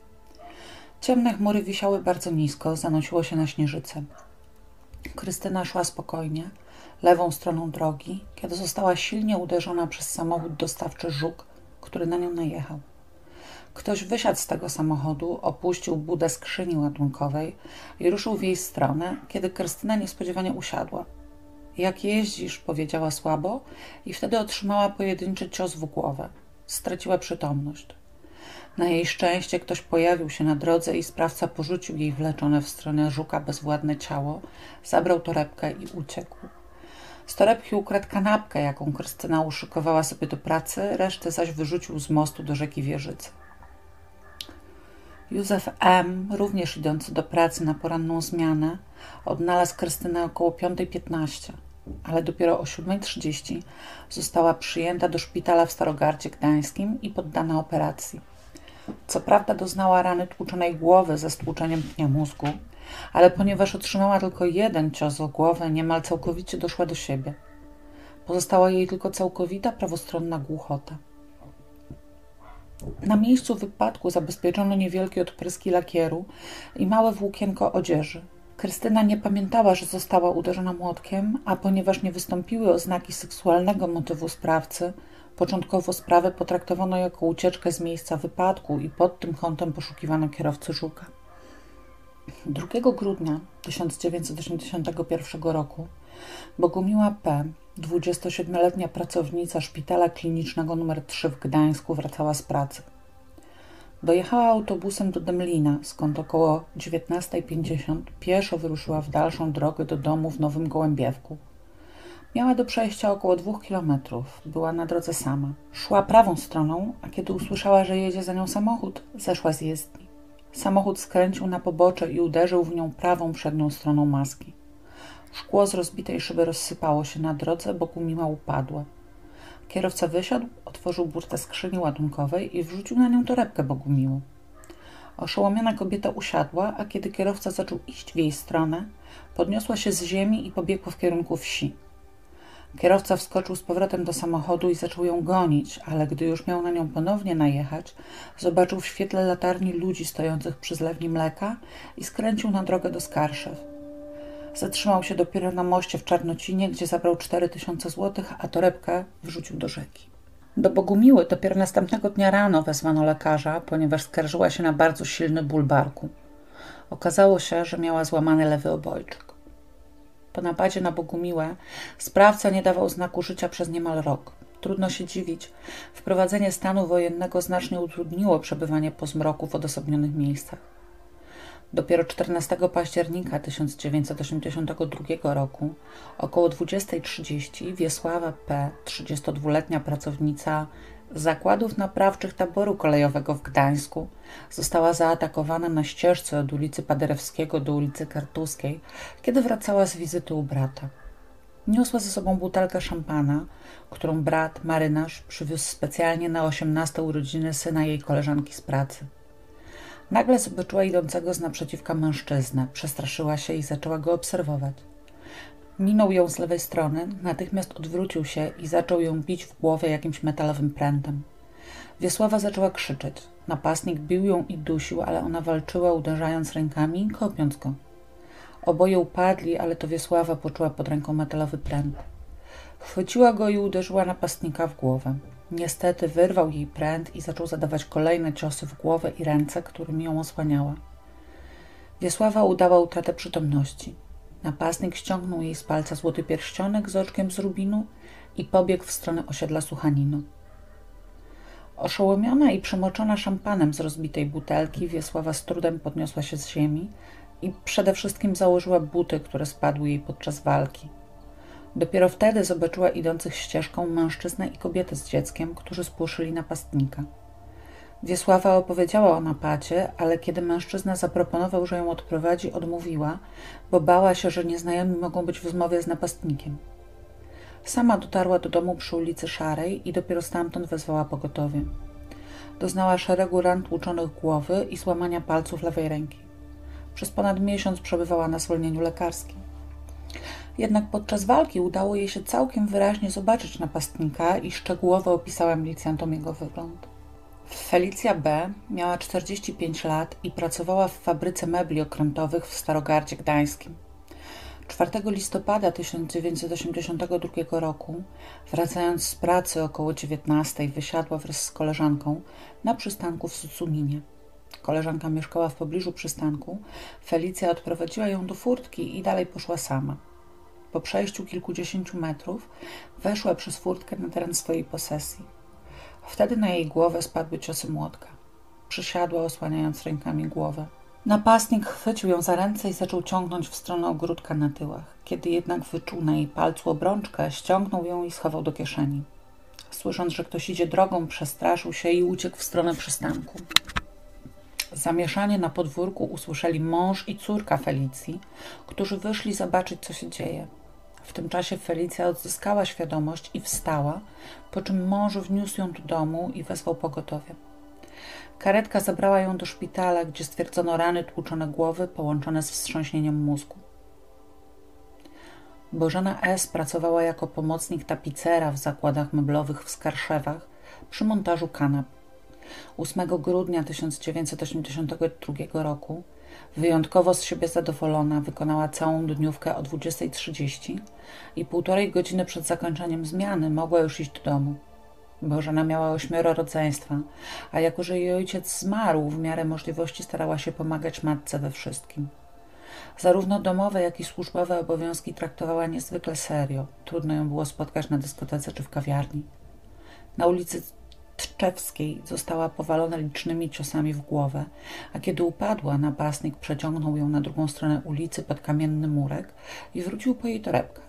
Ciemne chmury wisiały bardzo nisko, zanosiło się na śnieżycę. Krystyna szła spokojnie, lewą stroną drogi, kiedy została silnie uderzona przez samochód dostawczy Żuk, który na nią najechał. Ktoś wysiadł z tego samochodu, opuścił budę skrzyni ładunkowej i ruszył w jej stronę, kiedy Krystyna niespodziewanie usiadła. Jak jeździsz, powiedziała słabo i wtedy otrzymała pojedynczy cios w głowę. Straciła przytomność. Na jej szczęście ktoś pojawił się na drodze i sprawca porzucił jej wleczone w stronę żuka bezwładne ciało, zabrał torebkę i uciekł. Z torebki ukradł kanapkę, jaką Krystyna uszykowała sobie do pracy, resztę zaś wyrzucił z mostu do rzeki Wieżycy. Józef M., również idący do pracy na poranną zmianę, odnalazł Krystynę około 5.15, ale dopiero o 7.30 została przyjęta do szpitala w Starogardzie Gdańskim i poddana operacji. Co prawda doznała rany tłuczonej głowy ze stłuczeniem pnia mózgu, ale ponieważ otrzymała tylko jeden cios o głowę, niemal całkowicie doszła do siebie. Pozostała jej tylko całkowita prawostronna głuchota. Na miejscu wypadku zabezpieczono niewielkie odpryski lakieru i małe włókienko odzieży. Krystyna nie pamiętała, że została uderzona młotkiem, a ponieważ nie wystąpiły oznaki seksualnego motywu sprawcy, początkowo sprawę potraktowano jako ucieczkę z miejsca wypadku i pod tym kątem poszukiwano kierowcy Żuka. 2 grudnia 1981 roku Bogumiła P., 27-letnia pracownica szpitala klinicznego nr 3 w Gdańsku, wracała z pracy. Dojechała autobusem do Demlina, skąd około 19.50 pieszo wyruszyła w dalszą drogę do domu w Nowym Gołębiewku. Miała do przejścia około dwóch kilometrów. Była na drodze sama. Szła prawą stroną, a kiedy usłyszała, że jedzie za nią samochód, zeszła z jezdni. Samochód skręcił na pobocze i uderzył w nią prawą przednią stroną maski. Szkło z rozbitej szyby rozsypało się na drodze, Bogumiła upadła. Kierowca wysiadł, otworzył burtę skrzyni ładunkowej i wrzucił na nią torebkę Bogumiły. Oszołomiona kobieta usiadła, a kiedy kierowca zaczął iść w jej stronę, podniosła się z ziemi i pobiegła w kierunku wsi. Kierowca wskoczył z powrotem do samochodu i zaczął ją gonić, ale gdy już miał na nią ponownie najechać, zobaczył w świetle latarni ludzi stojących przy zlewni mleka i skręcił na drogę do Skarszew. Zatrzymał się dopiero na moście w Czarnocinie, gdzie zabrał cztery tysiące złotych, a torebkę wrzucił do rzeki. Do Bogumiły dopiero następnego dnia rano wezwano lekarza, ponieważ skarżyła się na bardzo silny ból barku. Okazało się, że miała złamany lewy obojczyk. Po napadzie na Bogumiłę sprawca nie dawał znaku życia przez niemal rok. Trudno się dziwić. Wprowadzenie stanu wojennego znacznie utrudniło przebywanie po zmroku w odosobnionych miejscach. Dopiero 14 października 1982 roku, około 20.30, Wiesława P., 32-letnia pracownica zakładów naprawczych taboru kolejowego w Gdańsku, została zaatakowana na ścieżce od ulicy Paderewskiego do ulicy Kartuskiej, kiedy wracała z wizyty u brata. Niosła ze sobą butelkę szampana, którą brat, marynarz, przywiózł specjalnie na 18 urodziny syna jej koleżanki z pracy. Nagle zobaczyła idącego z naprzeciwka mężczyznę, przestraszyła się i zaczęła go obserwować. Minął ją z lewej strony, natychmiast odwrócił się i zaczął ją bić w głowę jakimś metalowym prętem. Wiesława zaczęła krzyczeć. Napastnik bił ją i dusił, ale ona walczyła, uderzając rękami i kopiąc go. Oboje upadli, ale to Wiesława poczuła pod ręką metalowy pręt. Chwyciła go i uderzyła napastnika w głowę. Niestety wyrwał jej pręt i zaczął zadawać kolejne ciosy w głowę i ręce, którymi ją osłaniała. Wiesława udała utratę przytomności. Napastnik ściągnął jej z palca złoty pierścionek z oczkiem z rubinu i pobiegł w stronę osiedla Suchanino. Oszołomiona i przemoczona szampanem z rozbitej butelki, Wiesława z trudem podniosła się z ziemi i przede wszystkim założyła buty, które spadły jej podczas walki. Dopiero wtedy zobaczyła idących ścieżką mężczyznę i kobietę z dzieckiem, którzy spłoszyli napastnika. Wiesława opowiedziała o napadzie, ale kiedy mężczyzna zaproponował, że ją odprowadzi, odmówiła, bo bała się, że nieznajomi mogą być w rozmowie z napastnikiem. Sama dotarła do domu przy ulicy Szarej i dopiero stamtąd wezwała pogotowie. Doznała szeregu ran tłuczonych głowy i złamania palców lewej ręki. Przez ponad miesiąc przebywała na zwolnieniu lekarskim. Jednak podczas walki udało jej się całkiem wyraźnie zobaczyć napastnika i szczegółowo opisała milicjantom jego wygląd. Felicja B. miała 45 lat i pracowała w fabryce mebli okrętowych w Starogardzie Gdańskim. 4 listopada 1982 roku, wracając z pracy około 19, wysiadła wraz z koleżanką na przystanku w Sucuminie. Koleżanka mieszkała w pobliżu przystanku. Felicja odprowadziła ją do furtki i dalej poszła sama. Po przejściu kilkudziesięciu metrów weszła przez furtkę na teren swojej posesji. Wtedy na jej głowę spadły ciosy młotka. Przysiadła, osłaniając rękami głowę. Napastnik chwycił ją za ręce i zaczął ciągnąć w stronę ogródka na tyłach. Kiedy jednak wyczuł na jej palcu obrączkę, ściągnął ją i schował do kieszeni. Słysząc, że ktoś idzie drogą, przestraszył się i uciekł w stronę przystanku. Zamieszanie na podwórku usłyszeli mąż i córka Felicji, którzy wyszli zobaczyć, co się dzieje. W tym czasie Felicja odzyskała świadomość i wstała, po czym mąż wniósł ją do domu i wezwał pogotowie. Karetka zabrała ją do szpitala, gdzie stwierdzono rany tłuczone głowy połączone z wstrząśnieniem mózgu. Bożena S. pracowała jako pomocnik tapicera w zakładach meblowych w Skarszewach przy montażu kanap. 8 grudnia 1982 roku Wyjątkowo z siebie zadowolona wykonała całą dniówkę o 20.30 i półtorej godziny przed zakończeniem zmiany mogła już iść do domu. Bożena miała ośmioro rodzeństwa, a jako że jej ojciec zmarł, w miarę możliwości starała się pomagać matce we wszystkim. Zarówno domowe, jak i służbowe obowiązki traktowała niezwykle serio. Trudno ją było spotkać na dyskotece czy w kawiarni. Na ulicy Tczewskiej została powalona licznymi ciosami w głowę, a kiedy upadła, napastnik przeciągnął ją na drugą stronę ulicy pod kamienny murek i wrócił po jej torebkę.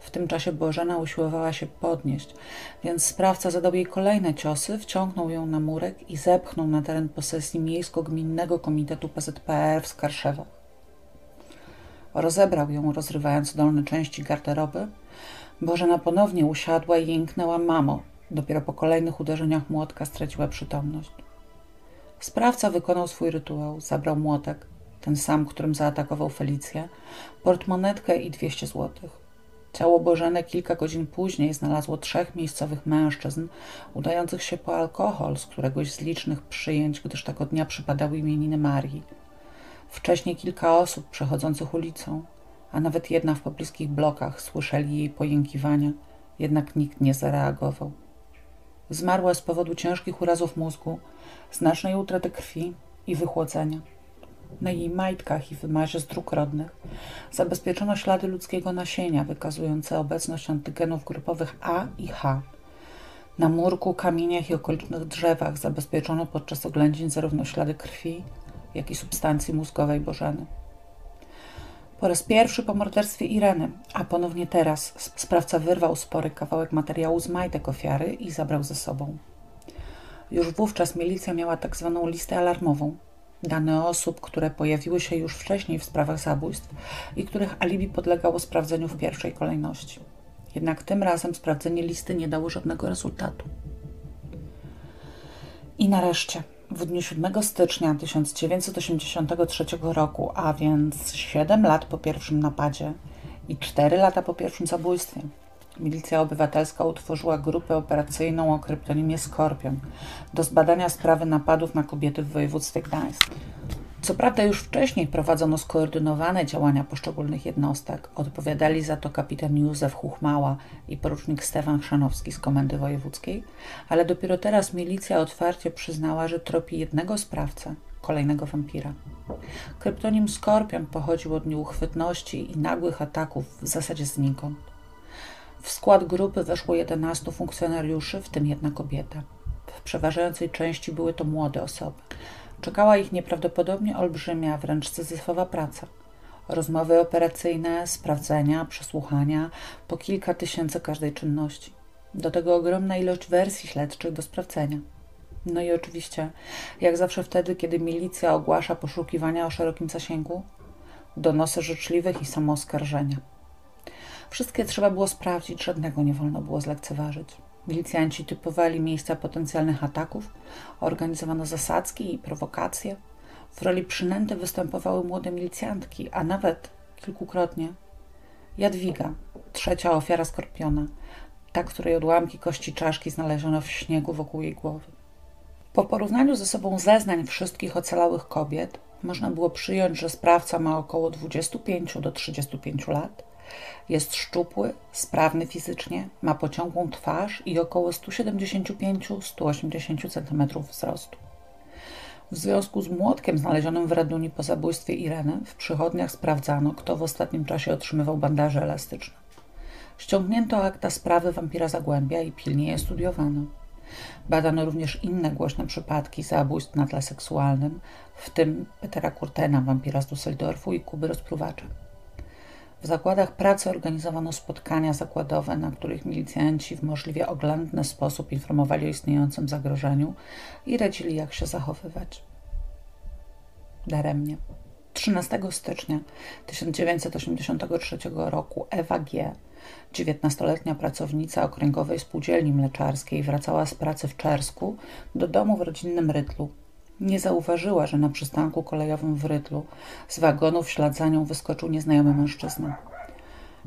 W tym czasie Bożena usiłowała się podnieść, więc sprawca zadał jej kolejne ciosy, wciągnął ją na murek i zepchnął na teren posesji Miejsko-Gminnego Komitetu PZPR w Skarszewach. Rozebrał ją, rozrywając dolne części garderoby. Bożena ponownie usiadła i jęknęła mamo, Dopiero po kolejnych uderzeniach młotka straciła przytomność. Sprawca wykonał swój rytuał, zabrał młotek, ten sam, którym zaatakował Felicję, portmonetkę i 200 złotych. Ciało Bożene kilka godzin później znalazło trzech miejscowych mężczyzn udających się po alkohol z któregoś z licznych przyjęć, gdyż tego dnia przypadały imieniny Marii. Wcześniej kilka osób przechodzących ulicą, a nawet jedna w pobliskich blokach słyszeli jej pojękiwania, jednak nikt nie zareagował. Zmarła z powodu ciężkich urazów mózgu, znacznej utraty krwi i wychłodzenia. Na jej majtkach i wymazie z dróg rodnych zabezpieczono ślady ludzkiego nasienia wykazujące obecność antygenów grupowych A i H. Na murku, kamieniach i okolicznych drzewach zabezpieczono podczas oględzin zarówno ślady krwi, jak i substancji mózgowej Bożeny. Po raz pierwszy po morderstwie Ireny, a ponownie teraz, sprawca wyrwał spory kawałek materiału z majtek ofiary i zabrał ze sobą. Już wówczas milicja miała tak zwaną listę alarmową. Dane osób, które pojawiły się już wcześniej w sprawach zabójstw i których alibi podlegało sprawdzeniu w pierwszej kolejności. Jednak tym razem sprawdzenie listy nie dało żadnego rezultatu. I nareszcie w dniu 7 stycznia 1983 roku, a więc 7 lat po pierwszym napadzie i 4 lata po pierwszym zabójstwie, Milicja Obywatelska utworzyła grupę operacyjną o kryptonimie Skorpion do zbadania sprawy napadów na kobiety w województwie gdańskim. Co prawda już wcześniej prowadzono skoordynowane działania poszczególnych jednostek. Odpowiadali za to kapitan Józef Huchmała i porucznik Stefan Chrzanowski z Komendy Wojewódzkiej, ale dopiero teraz milicja otwarcie przyznała, że tropi jednego sprawcę, kolejnego wampira. Kryptonim Skorpion pochodził od nieuchwytności i nagłych ataków w zasadzie znikąd. W skład grupy weszło 11 funkcjonariuszy, w tym jedna kobieta. W przeważającej części były to młode osoby. Czekała ich nieprawdopodobnie olbrzymia, wręcz syzyfowa praca. Rozmowy operacyjne, sprawdzenia, przesłuchania, po kilka tysięcy każdej czynności. Do tego ogromna ilość wersji śledczych do sprawdzenia. No i oczywiście, jak zawsze wtedy, kiedy milicja ogłasza poszukiwania o szerokim zasięgu, donosy życzliwych i samooskarżenia. Wszystkie trzeba było sprawdzić, żadnego nie wolno było zlekceważyć. Milicjanci typowali miejsca potencjalnych ataków, organizowano zasadzki i prowokacje. W roli przynęty występowały młode milicjantki, a nawet kilkukrotnie Jadwiga, trzecia ofiara skorpiona, ta, której odłamki kości czaszki znaleziono w śniegu wokół jej głowy. Po porównaniu ze sobą zeznań wszystkich ocalałych kobiet, można było przyjąć, że sprawca ma około 25 do 35 lat, jest szczupły, sprawny fizycznie, ma pociągłą twarz i około 175-180 cm wzrostu. W związku z młotkiem znalezionym w Raduni po zabójstwie Ireny w przychodniach sprawdzano, kto w ostatnim czasie otrzymywał bandaże elastyczne. Ściągnięto akta sprawy wampira Zagłębia i pilnie je studiowano. Badano również inne głośne przypadki zabójstw na tle seksualnym, w tym Petera Kurtena, wampira z Düsseldorfu i Kuby Rozpruwacza. W zakładach pracy organizowano spotkania zakładowe, na których milicjanci w możliwie oględny sposób informowali o istniejącym zagrożeniu i radzili, jak się zachowywać. Daremnie. 13 stycznia 1983 roku Ewa G., 19-letnia pracownica okręgowej spółdzielni mleczarskiej, wracała z pracy w Czersku do domu w rodzinnym Rytlu, nie zauważyła, że na przystanku kolejowym w Rytlu z wagonu w ślad za nią wyskoczył nieznajomy mężczyzna.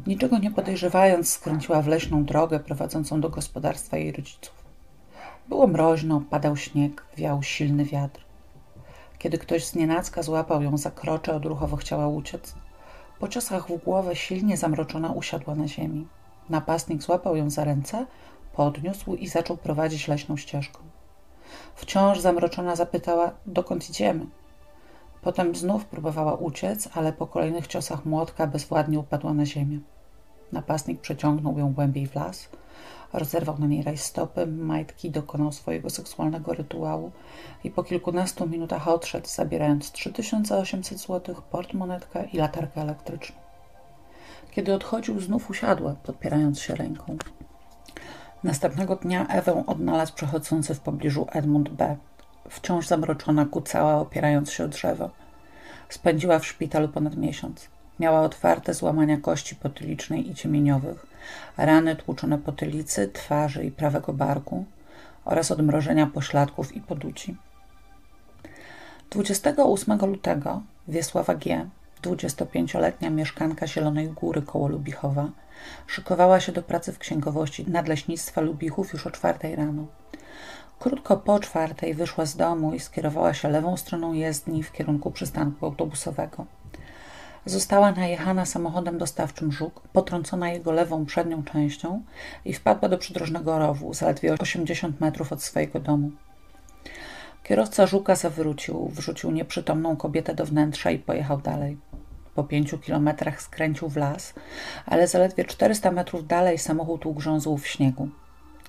Niczego nie podejrzewając, skręciła w leśną drogę prowadzącą do gospodarstwa jej rodziców. Było mroźno, padał śnieg, wiał silny wiatr. Kiedy ktoś z nienacka złapał ją za krocze, odruchowo chciała uciec. Po ciosach w głowę silnie zamroczona usiadła na ziemi. Napastnik złapał ją za ręce, podniósł i zaczął prowadzić leśną ścieżką. Wciąż zamroczona zapytała, dokąd idziemy. Potem znów próbowała uciec, ale po kolejnych ciosach młotka bezwładnie upadła na ziemię. Napastnik przeciągnął ją głębiej w las, rozerwał na niej rajstopy, majtki, dokonał swojego seksualnego rytuału i po kilkunastu minutach odszedł, zabierając 3800 zł, portmonetkę i latarkę elektryczną. Kiedy odchodził, znów usiadła, podpierając się ręką. Następnego dnia Ewę odnalazł przechodzący w pobliżu Edmund B. Wciąż zamroczona kucała, opierając się o drzewo. Spędziła w szpitalu ponad miesiąc. Miała otwarte złamania kości potylicznej i ciemieniowych, rany tłuczone potylicy, twarzy i prawego barku oraz odmrożenia pośladków i poduci. 28 lutego Wiesława G., 25-letnia mieszkanka Zielonej Góry koło Lubichowa, Szykowała się do pracy w księgowości nadleśnictwa Lubichów już o czwartej rano. Krótko po czwartej wyszła z domu i skierowała się lewą stroną jezdni w kierunku przystanku autobusowego. Została najechana samochodem dostawczym Żuk, potrącona jego lewą przednią częścią i wpadła do przydrożnego rowu, zaledwie 80 metrów od swojego domu. Kierowca Żuka zawrócił, wrzucił nieprzytomną kobietę do wnętrza i pojechał dalej. Po pięciu kilometrach skręcił w las, ale zaledwie 400 metrów dalej samochód ugrzązł w śniegu.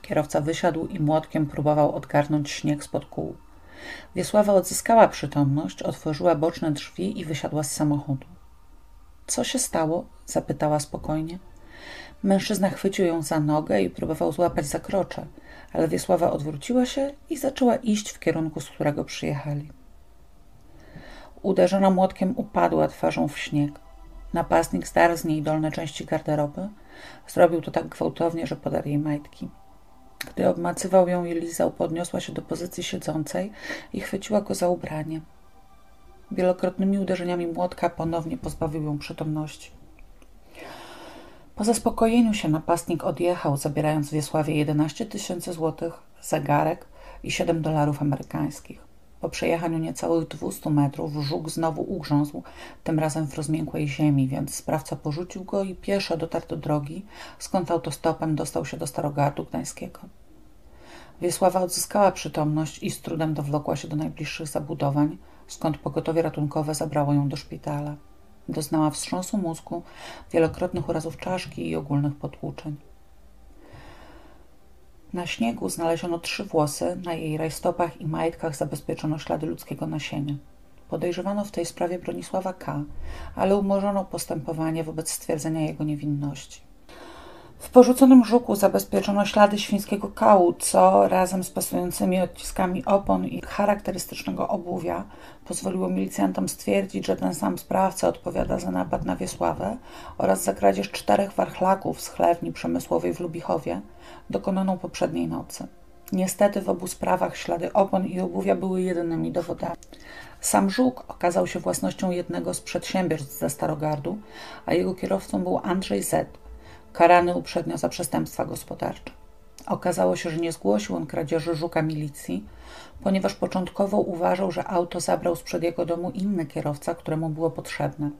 Kierowca wysiadł i młotkiem próbował odgarnąć śnieg spod kół. Wiesława odzyskała przytomność, otworzyła boczne drzwi i wysiadła z samochodu. Co się stało? zapytała spokojnie. Mężczyzna chwycił ją za nogę i próbował złapać za krocze, ale Wiesława odwróciła się i zaczęła iść w kierunku, z którego przyjechali. Uderzona młotkiem upadła twarzą w śnieg. Napastnik zdarł z niej dolne części garderoby. Zrobił to tak gwałtownie, że podarł jej majtki. Gdy obmacywał ją i lizał, podniosła się do pozycji siedzącej i chwyciła go za ubranie. Wielokrotnymi uderzeniami młotka ponownie pozbawił ją przytomności. Po zaspokojeniu się napastnik odjechał, zabierając Wiesławie 11 tysięcy złotych, zegarek i 7 dolarów amerykańskich. Po przejechaniu niecałych 200 metrów żuk znowu ugrzązł, tym razem w rozmiękłej ziemi, więc sprawca porzucił go i pieszo dotarł do drogi, skąd autostopem dostał się do Starogardu Gdańskiego. Wiesława odzyskała przytomność i z trudem dowlokła się do najbliższych zabudowań, skąd pogotowie ratunkowe zabrało ją do szpitala. Doznała wstrząsu mózgu, wielokrotnych urazów czaszki i ogólnych potłuczeń. Na śniegu znaleziono trzy włosy, na jej rajstopach i majtkach zabezpieczono ślady ludzkiego nasienia. Podejrzewano w tej sprawie Bronisława K., ale umorzono postępowanie wobec stwierdzenia jego niewinności. W porzuconym żuku zabezpieczono ślady świńskiego kału, co razem z pasującymi odciskami opon i charakterystycznego obuwia pozwoliło milicjantom stwierdzić, że ten sam sprawca odpowiada za napad na Wiesławę oraz za kradzież czterech warchlaków z chlewni przemysłowej w Lubichowie, dokonaną poprzedniej nocy. Niestety w obu sprawach ślady opon i obuwia były jedynymi dowodami. Sam żuk okazał się własnością jednego z przedsiębiorstw ze Starogardu, a jego kierowcą był Andrzej Z., karany uprzednio za przestępstwa gospodarcze. Okazało się, że nie zgłosił on kradzieży żuka milicji, ponieważ początkowo uważał, że auto zabrał sprzed jego domu inny kierowca, któremu było potrzebne.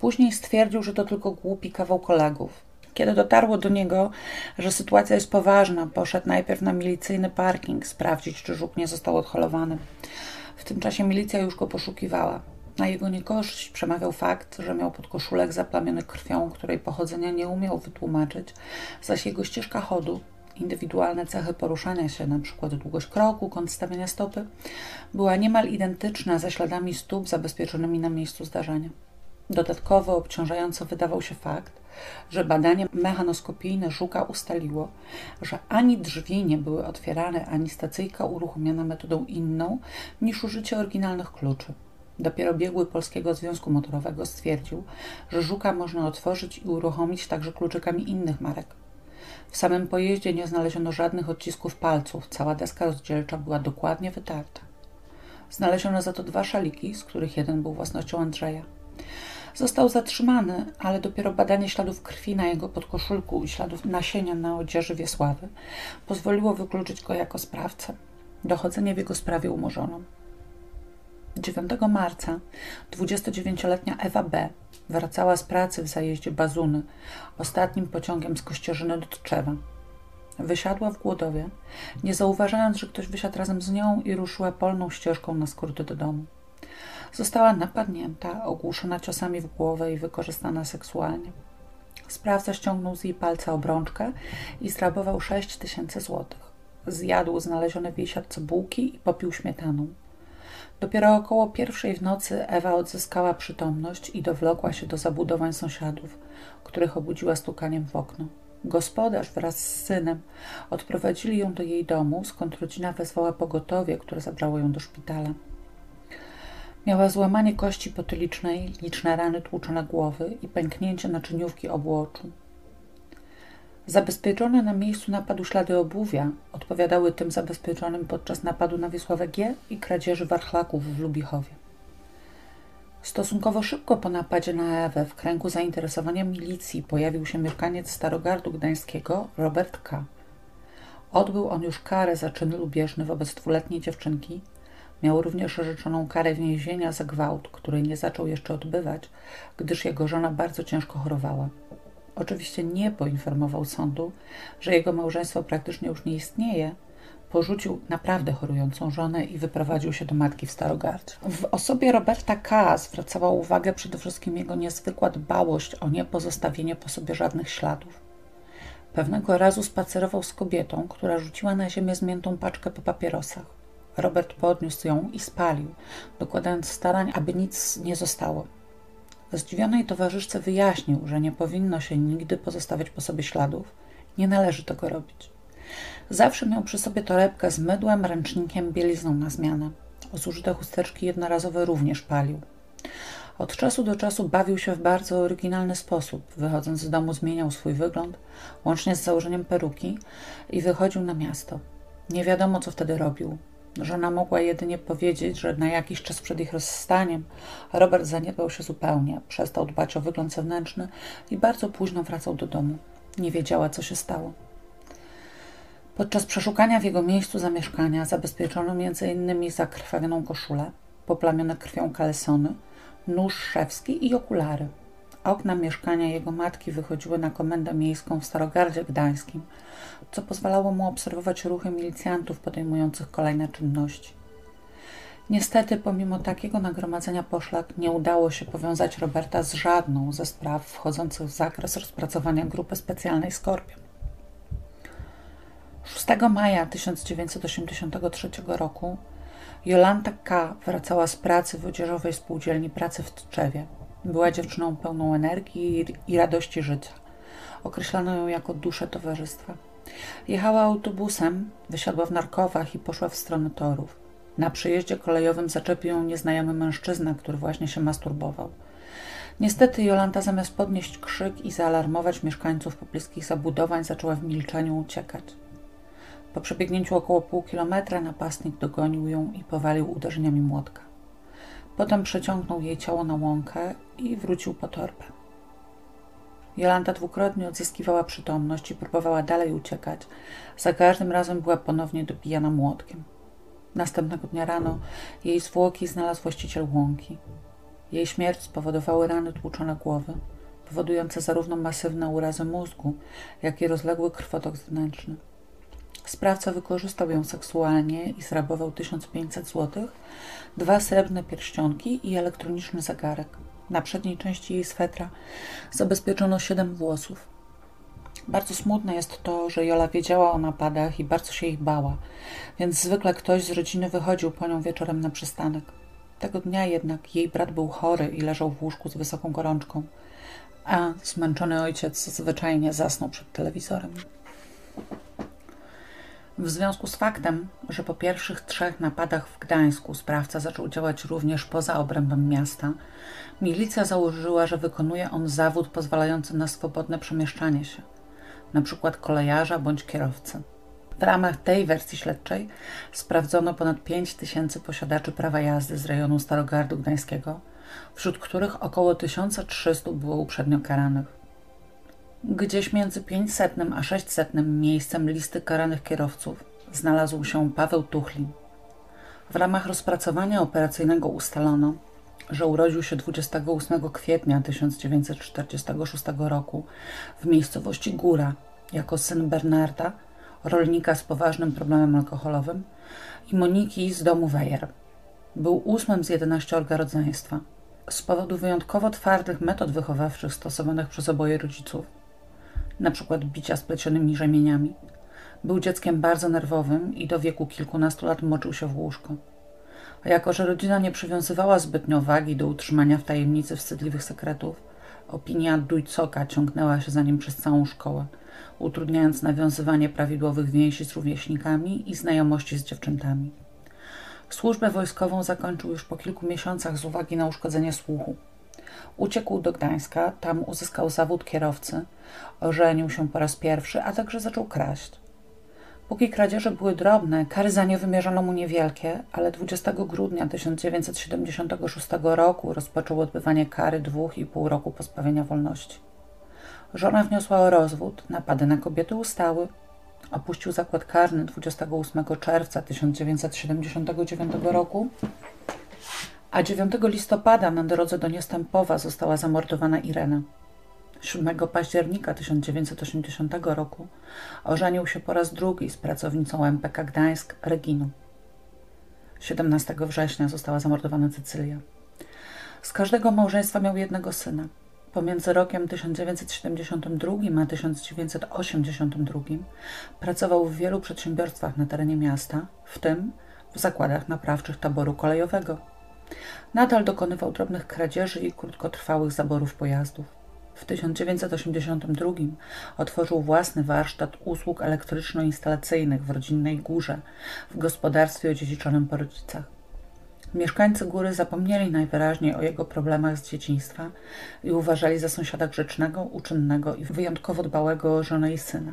Później stwierdził, że to tylko głupi kawał kolegów. Kiedy dotarło do niego, że sytuacja jest poważna, poszedł najpierw na milicyjny parking sprawdzić, czy żuk nie został odholowany. W tym czasie milicja już go poszukiwała. Na jego niekorzyść przemawiał fakt, że miał podkoszulek zaplamiony krwią, której pochodzenia nie umiał wytłumaczyć, zaś jego ścieżka chodu, indywidualne cechy poruszania się, np. długość kroku, kąt stawiania stopy, była niemal identyczna ze śladami stóp zabezpieczonymi na miejscu zdarzenia. Dodatkowo obciążająco wydawał się fakt, że badanie mechanoskopijne żuka ustaliło, że ani drzwi nie były otwierane, ani stacyjka uruchomiona metodą inną niż użycie oryginalnych kluczy. Dopiero biegły Polskiego Związku Motorowego stwierdził, że żuka można otworzyć i uruchomić także kluczykami innych marek. W samym pojeździe nie znaleziono żadnych odcisków palców, cała deska rozdzielcza była dokładnie wytarta. Znaleziono za to dwa szaliki, z których jeden był własnością Andrzeja. Został zatrzymany, ale dopiero badanie śladów krwi na jego podkoszulku i śladów nasienia na odzieży Wiesławy pozwoliło wykluczyć go jako sprawcę. Dochodzenie w jego sprawie umorzono. 9 marca 29-letnia Ewa B. wracała z pracy w zajeździe Bazuny, ostatnim pociągiem z Kościerzyny do Tczewa. Wysiadła w Głodowie, nie zauważając, że ktoś wysiadł razem z nią i ruszyła polną ścieżką na skróty do domu. Została napadnięta, ogłuszona ciosami w głowę i wykorzystana seksualnie. Sprawca ściągnął z jej palca obrączkę i zrabował 6 tysięcy złotych. Zjadł znalezione w jej siatce bułki i popił śmietaną. Dopiero około pierwszej w nocy Ewa odzyskała przytomność i dowlokła się do zabudowań sąsiadów, których obudziła stukaniem w okno. Gospodarz wraz z synem odprowadzili ją do jej domu, skąd rodzina wezwała pogotowie, które zabrało ją do szpitala. Miała złamanie kości potylicznej, liczne rany tłuczone głowy i pęknięcie naczyniówki obu oczu. Zabezpieczone na miejscu napadu ślady obuwia odpowiadały tym zabezpieczonym podczas napadu na Wiesławę G i kradzieży warchlaków w Lubichowie. Stosunkowo szybko po napadzie na Ewę w kręgu zainteresowania milicji pojawił się mieszkaniec Starogardu Gdańskiego Robert K. Odbył on już karę za czyn lubieżny wobec dwuletniej dziewczynki. Miał również orzeczoną karę więzienia za gwałt, której nie zaczął jeszcze odbywać, gdyż jego żona bardzo ciężko chorowała. Oczywiście nie poinformował sądu, że jego małżeństwo praktycznie już nie istnieje. Porzucił naprawdę chorującą żonę i wyprowadził się do matki w Starogardzie. W osobie Roberta K. zwracała uwagę przede wszystkim jego niezwykła dbałość o niepozostawienie po sobie żadnych śladów. Pewnego razu spacerował z kobietą, która rzuciła na ziemię zmiętą paczkę po papierosach. Robert podniósł ją i spalił, dokładając starań, aby nic nie zostało. Zdziwionej towarzyszce wyjaśnił, że nie powinno się nigdy pozostawiać po sobie śladów, nie należy tego robić. Zawsze miał przy sobie torebkę z mydłem, ręcznikiem, bielizną na zmianę. Zużyte chusteczki jednorazowe również palił. Od czasu do czasu bawił się w bardzo oryginalny sposób. Wychodząc z domu zmieniał swój wygląd, łącznie z założeniem peruki i wychodził na miasto. Nie wiadomo, co wtedy robił. Żona mogła jedynie powiedzieć, że na jakiś czas przed ich rozstaniem Robert zaniedbał się zupełnie, przestał dbać o wygląd zewnętrzny i bardzo późno wracał do domu. Nie wiedziała, co się stało. Podczas przeszukania w jego miejscu zamieszkania zabezpieczono m.in. zakrwawioną koszulę, poplamione krwią kalesony, nóż szewski i okulary. Okna mieszkania jego matki wychodziły na komendę miejską w Starogardzie Gdańskim, co pozwalało mu obserwować ruchy milicjantów podejmujących kolejne czynności. Niestety, pomimo takiego nagromadzenia poszlak, nie udało się powiązać Roberta z żadną ze spraw wchodzących w zakres rozpracowania grupy specjalnej Skorpion. 6 maja 1983 roku Jolanta K. wracała z pracy w odzieżowej spółdzielni pracy w Tczewie. Była dziewczyną pełną energii i radości życia. Określano ją jako duszę towarzystwa. Jechała autobusem, wysiadła w Narkowach i poszła w stronę torów. Na przyjeździe kolejowym zaczepił ją nieznajomy mężczyzna, który właśnie się masturbował. Niestety Jolanta zamiast podnieść krzyk i zaalarmować mieszkańców pobliskich zabudowań zaczęła w milczeniu uciekać. Po przebiegnięciu około pół kilometra napastnik dogonił ją i powalił uderzeniami młotka. Potem przeciągnął jej ciało na łąkę i wrócił po torbę. Jolanta dwukrotnie odzyskiwała przytomność i próbowała dalej uciekać. Za każdym razem była ponownie dobijana młotkiem. Następnego dnia rano jej zwłoki znalazł właściciel łąki. Jej śmierć spowodowały rany tłuczone głowy, powodujące zarówno masywne urazy mózgu, jak i rozległy krwotok zewnętrzny. Sprawca wykorzystał ją seksualnie i zrabował 1500 zł, dwa srebrne pierścionki i elektroniczny zegarek. Na przedniej części jej swetra zabezpieczono siedem włosów. Bardzo smutne jest to, że Jola wiedziała o napadach i bardzo się ich bała, więc zwykle ktoś z rodziny wychodził po nią wieczorem na przystanek. Tego dnia jednak jej brat był chory i leżał w łóżku z wysoką gorączką, a zmęczony ojciec zwyczajnie zasnął przed telewizorem. W związku z faktem, że po pierwszych trzech napadach w Gdańsku sprawca zaczął działać również poza obrębem miasta, milicja założyła, że wykonuje on zawód pozwalający na swobodne przemieszczanie się, np. kolejarza bądź kierowcy. W ramach tej wersji śledczej sprawdzono ponad 5 tysięcy posiadaczy prawa jazdy z rejonu Starogardu Gdańskiego, wśród których około 1300 było uprzednio karanych. Gdzieś między 500 a 600 miejscem listy karanych kierowców znalazł się Paweł Tuchlin. W ramach rozpracowania operacyjnego ustalono, że urodził się 28 kwietnia 1946 roku w miejscowości Góra jako syn Bernarda, rolnika z poważnym problemem alkoholowym i Moniki z domu Wejer. Był ósmym z 11 rodzeństwa. Z powodu wyjątkowo twardych metod wychowawczych stosowanych przez oboje rodziców na przykład bicia splecionymi rzemieniami. Był dzieckiem bardzo nerwowym i do wieku kilkunastu lat moczył się w łóżko. A jako, że rodzina nie przywiązywała zbytnio wagi do utrzymania w tajemnicy wstydliwych sekretów, opinia Dujcoka ciągnęła się za nim przez całą szkołę, utrudniając nawiązywanie prawidłowych więzi z rówieśnikami i znajomości z dziewczętami. Służbę wojskową zakończył już po kilku miesiącach z uwagi na uszkodzenie słuchu. Uciekł do Gdańska, tam uzyskał zawód kierowcy, ożenił się po raz pierwszy, a także zaczął kraść. Póki kradzieże były drobne, kary za nie wymierzono mu niewielkie, ale 20 grudnia 1976 roku rozpoczął odbywanie kary dwóch i pół roku pozbawienia wolności. Żona wniosła o rozwód, napady na kobiety ustały. Opuścił zakład karny 28 czerwca 1979 roku a 9 listopada na drodze do Niestępowa została zamordowana Irena. 7 października 1980 roku ożenił się po raz drugi z pracownicą MPK Gdańsk Reginą. 17 września została zamordowana Cecylia. Z każdego małżeństwa miał jednego syna. Pomiędzy rokiem 1972 a 1982 pracował w wielu przedsiębiorstwach na terenie miasta, w tym w zakładach naprawczych taboru kolejowego. Nadal dokonywał drobnych kradzieży i krótkotrwałych zaborów pojazdów. W 1982 otworzył własny warsztat usług elektryczno-instalacyjnych w rodzinnej górze w gospodarstwie odziedziczonym po rodzicach. Mieszkańcy góry zapomnieli najwyraźniej o jego problemach z dzieciństwa i uważali za sąsiada grzecznego, uczynnego i wyjątkowo dbałego o żonę i syna.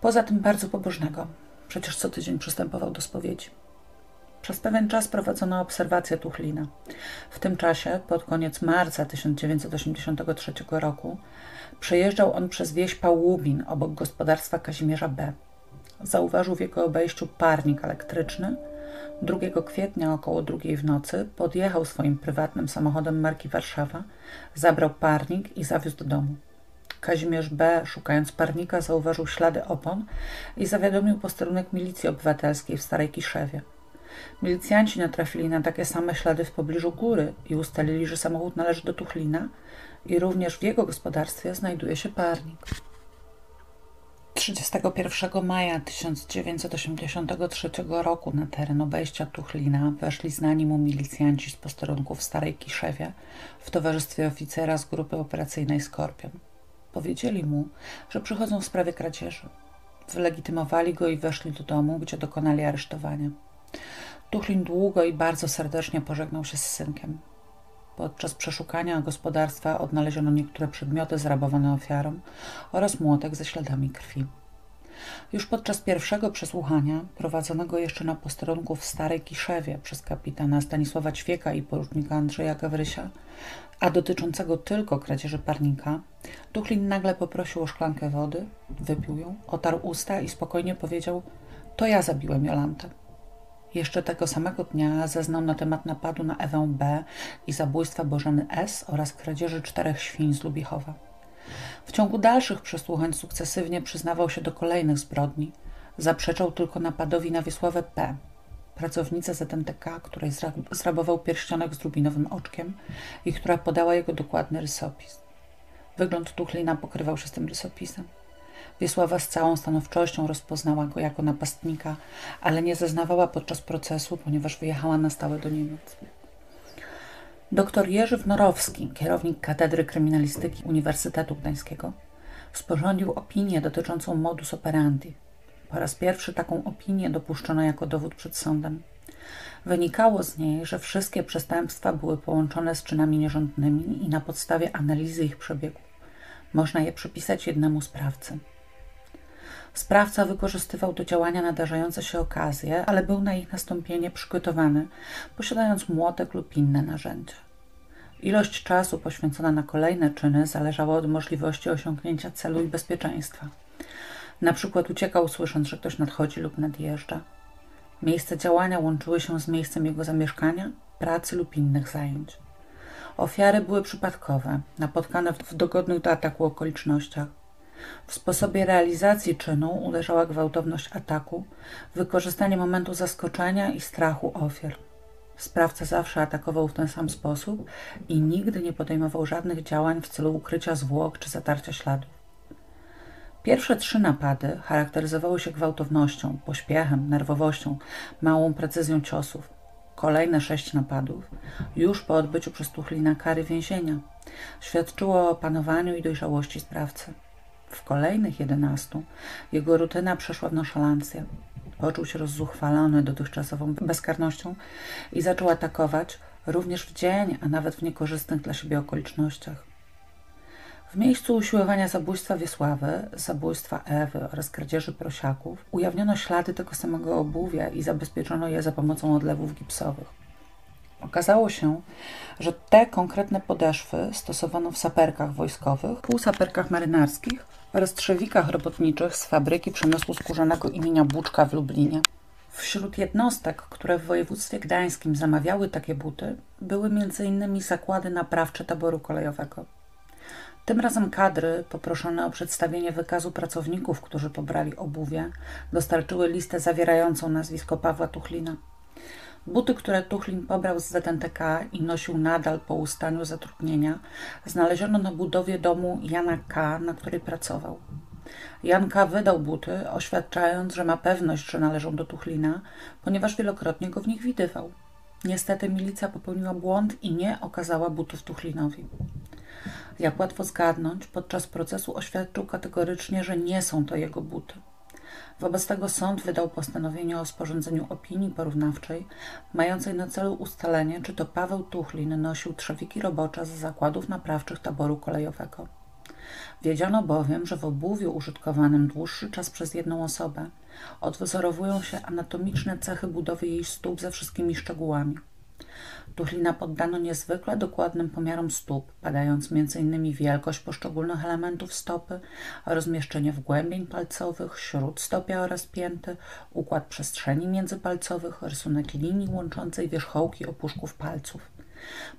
Poza tym bardzo pobożnego, przecież co tydzień przystępował do spowiedzi. Przez pewien czas prowadzono obserwację Tuchlina. W tym czasie, pod koniec marca 1983 roku, przejeżdżał on przez wieś Pałubin obok gospodarstwa Kazimierza B. zauważył w jego obejściu parnik elektryczny. 2 kwietnia około drugiej w nocy podjechał swoim prywatnym samochodem marki Warszawa, zabrał parnik i zawiózł do domu. Kazimierz B., szukając parnika, zauważył ślady opon i zawiadomił posterunek milicji obywatelskiej w Starej Kiszewie. Milicjanci natrafili na takie same ślady w pobliżu góry i ustalili, że samochód należy do Tuchlina i również w jego gospodarstwie znajduje się parnik. 31 maja 1983 roku na teren obejścia Tuchlina weszli znani mu milicjanci z posterunków w Starej Kiszewie w towarzystwie oficera z grupy operacyjnej Skorpion. Powiedzieli mu, że przychodzą w sprawie kradzieży. Wylegitymowali go i weszli do domu, gdzie dokonali aresztowania. Tuchlin długo i bardzo serdecznie pożegnał się z synkiem. Podczas przeszukania gospodarstwa odnaleziono niektóre przedmioty zrabowane ofiarom oraz młotek ze śladami krwi. Już podczas pierwszego przesłuchania, prowadzonego jeszcze na posterunku w Starej Kiszewie przez kapitana Stanisława Ćwieka i porucznika Andrzeja Gawrysia, a dotyczącego tylko kradzieży parnika, Tuchlin nagle poprosił o szklankę wody, wypił ją, otarł usta i spokojnie powiedział: To ja zabiłem Jolantę. Jeszcze tego samego dnia zeznał na temat napadu na Ewę B. i zabójstwa Bożeny S. oraz kradzieży czterech świń z Lubichowa. W ciągu dalszych przesłuchań sukcesywnie przyznawał się do kolejnych zbrodni. Zaprzeczał tylko napadowi na Wiesławę P., pracownicę ZMTK, której zrabował pierścionek z rubinowym oczkiem i która podała jego dokładny rysopis. Wygląd Tuchlina pokrywał się z tym rysopisem. Wiesława z całą stanowczością rozpoznała go jako napastnika, ale nie zeznawała podczas procesu, ponieważ wyjechała na stałe do Niemiec. Dr Jerzy Wnorowski, kierownik Katedry Kryminalistyki Uniwersytetu Gdańskiego, sporządził opinię dotyczącą modus operandi. Po raz pierwszy taką opinię dopuszczono jako dowód przed sądem. Wynikało z niej, że wszystkie przestępstwa były połączone z czynami nierządnymi i na podstawie analizy ich przebiegu można je przypisać jednemu sprawcy. Sprawca wykorzystywał do działania nadarzające się okazje, ale był na ich nastąpienie przygotowany, posiadając młotek lub inne narzędzia. Ilość czasu poświęcona na kolejne czyny zależała od możliwości osiągnięcia celu i bezpieczeństwa. Na przykład uciekał słysząc, że ktoś nadchodzi lub nadjeżdża. Miejsce działania łączyły się z miejscem jego zamieszkania, pracy lub innych zajęć. Ofiary były przypadkowe, napotkane w dogodnych do ataku okolicznościach. W sposobie realizacji czynu uderzała gwałtowność ataku, wykorzystanie momentu zaskoczenia i strachu ofiar. Sprawca zawsze atakował w ten sam sposób i nigdy nie podejmował żadnych działań w celu ukrycia zwłok czy zatarcia śladów. Pierwsze trzy napady charakteryzowały się gwałtownością, pośpiechem, nerwowością, małą precyzją ciosów. Kolejne sześć napadów, już po odbyciu przez Tuchlina kary więzienia, świadczyło o opanowaniu i dojrzałości sprawcy. W kolejnych jedenastu jego rutyna przeszła w nonszalancję. Poczuł się rozzuchwalony dotychczasową bezkarnością i zaczął atakować również w dzień, a nawet w niekorzystnych dla siebie okolicznościach. W miejscu usiłowania zabójstwa Wiesławy, zabójstwa Ewy oraz kradzieży prosiaków ujawniono ślady tego samego obuwia i zabezpieczono je za pomocą odlewów gipsowych. Okazało się, że te konkretne podeszwy stosowano w saperkach wojskowych, półsaperkach marynarskich oraz trzewikach robotniczych z fabryki przemysłu skórzanego imienia Buczka w Lublinie. Wśród jednostek, które w województwie gdańskim zamawiały takie buty, były m.in. zakłady naprawcze taboru kolejowego. Tym razem kadry, poproszone o przedstawienie wykazu pracowników, którzy pobrali obuwie, dostarczyły listę zawierającą nazwisko Pawła Tuchlina. Buty, które Tuchlin pobrał z ZNTK i nosił nadal po ustaniu zatrudnienia, znaleziono na budowie domu Jana K., na której pracował. Jan K. wydał buty, oświadczając, że ma pewność, że należą do Tuchlina, ponieważ wielokrotnie go w nich widywał. Niestety milicja popełniła błąd i nie okazała butów Tuchlinowi. Jak łatwo zgadnąć, podczas procesu oświadczył kategorycznie, że nie są to jego buty. Wobec tego sąd wydał postanowienie o sporządzeniu opinii porównawczej, mającej na celu ustalenie, czy to Paweł Tuchlin nosił trzewiki robocze z zakładów naprawczych taboru kolejowego. Wiedziano bowiem, że w obuwiu użytkowanym dłuższy czas przez jedną osobę odwzorowują się anatomiczne cechy budowy jej stóp ze wszystkimi szczegółami. Tuchlina poddano niezwykle dokładnym pomiarom stóp, badając m.in. wielkość poszczególnych elementów stopy, rozmieszczenie wgłębień palcowych, śródstopia oraz pięty, układ przestrzeni międzypalcowych, rysunek linii łączącej wierzchołki opuszków palców.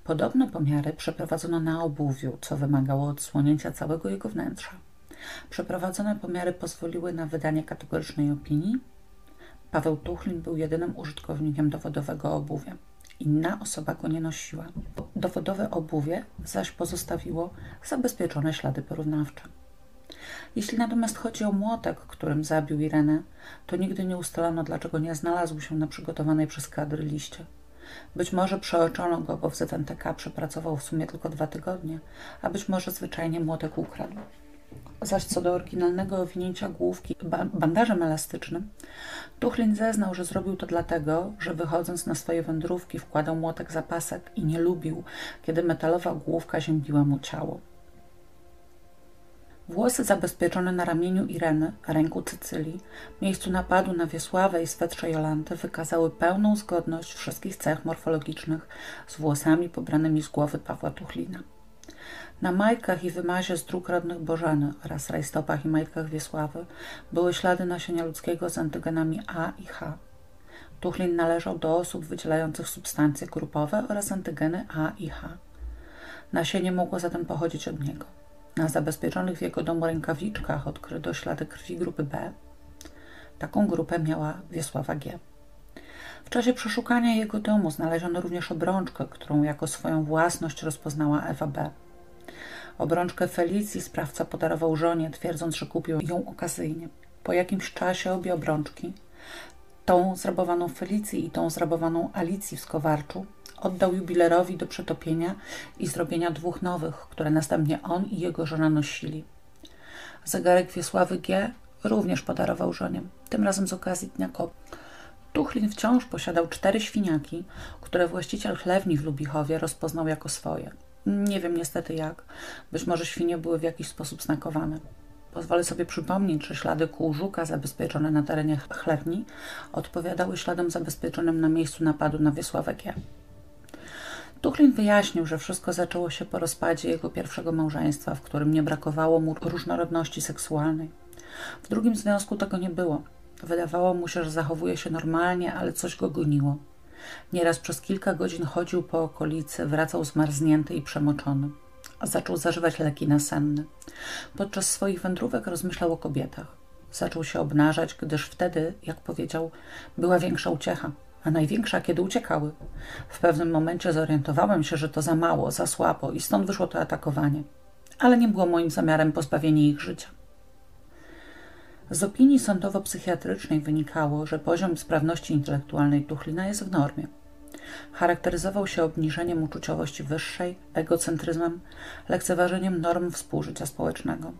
Podobne pomiary przeprowadzono na obuwiu, co wymagało odsłonięcia całego jego wnętrza. Przeprowadzone pomiary pozwoliły na wydanie kategorycznej opinii. Paweł Tuchlin był jedynym użytkownikiem dowodowego obuwia. Inna osoba go nie nosiła. Dowodowe obuwie zaś pozostawiło zabezpieczone ślady porównawcze. Jeśli natomiast chodzi o młotek, którym zabił Irenę, to nigdy nie ustalono, dlaczego nie znalazł się na przygotowanej przez kadry liście. Być może przeoczono go, bo w ZNTK przepracował w sumie tylko dwa tygodnie, a być może zwyczajnie młotek ukradł. Zaś co do oryginalnego owinięcia główki ba bandażem elastycznym, Tuchlin zeznał, że zrobił to dlatego, że wychodząc na swoje wędrówki wkładał młotek za pasek i nie lubił, kiedy metalowa główka ziębiła mu ciało. Włosy zabezpieczone na ramieniu Ireny, ręku Cycylii, miejscu napadu na Wiesławę i swetrze Jolanty wykazały pełną zgodność wszystkich cech morfologicznych z włosami pobranymi z głowy Pawła Tuchlina. Na majtkach i wymazie z dróg rodnych Bożeny oraz rajstopach i majtkach Wiesławy były ślady nasienia ludzkiego z antygenami A i H. Tuchlin należał do osób wydzielających substancje grupowe oraz antygeny A i H. Nasienie mogło zatem pochodzić od niego. Na zabezpieczonych w jego domu rękawiczkach odkryto ślady krwi grupy B. Taką grupę miała Wiesława G. W czasie przeszukania jego domu znaleziono również obrączkę, którą jako swoją własność rozpoznała Ewa B. Obrączkę Felicji sprawca podarował żonie, twierdząc, że kupił ją okazyjnie. Po jakimś czasie obie obrączki, tą zrabowaną Felicji i tą zrabowaną Alicji w Skowarczu, oddał jubilerowi do przetopienia i zrobienia dwóch nowych, które następnie on i jego żona nosili. Zegarek Wiesławy G. również podarował żonie, tym razem z okazji Dnia Kop. Tuchlin wciąż posiadał cztery świniaki, które właściciel chlewni w Lubichowie rozpoznał jako swoje. Nie wiem niestety jak. Być może świnie były w jakiś sposób snakowane. Pozwolę sobie przypomnieć, że ślady kół żuka zabezpieczone na terenie chlewni odpowiadały śladom zabezpieczonym na miejscu napadu na Wiesławę G. Tuchlin wyjaśnił, że wszystko zaczęło się po rozpadzie jego pierwszego małżeństwa, w którym nie brakowało mu różnorodności seksualnej. W drugim związku tego nie było. Wydawało mu się, że zachowuje się normalnie, ale coś go goniło. Nieraz przez kilka godzin chodził po okolicy, wracał zmarznięty i przemoczony. Zaczął zażywać leki nasenne. Podczas swoich wędrówek rozmyślał o kobietach. Zaczął się obnażać, gdyż wtedy, jak powiedział, była większa uciecha, a największa, kiedy uciekały. W pewnym momencie zorientowałem się, że to za mało, za słabo i stąd wyszło to atakowanie. Ale nie było moim zamiarem pozbawienie ich życia. Z opinii sądowo-psychiatrycznej wynikało, że poziom sprawności intelektualnej Tuchlina jest w normie. Charakteryzował się obniżeniem uczuciowości wyższej, egocentryzmem, lekceważeniem norm współżycia społecznego.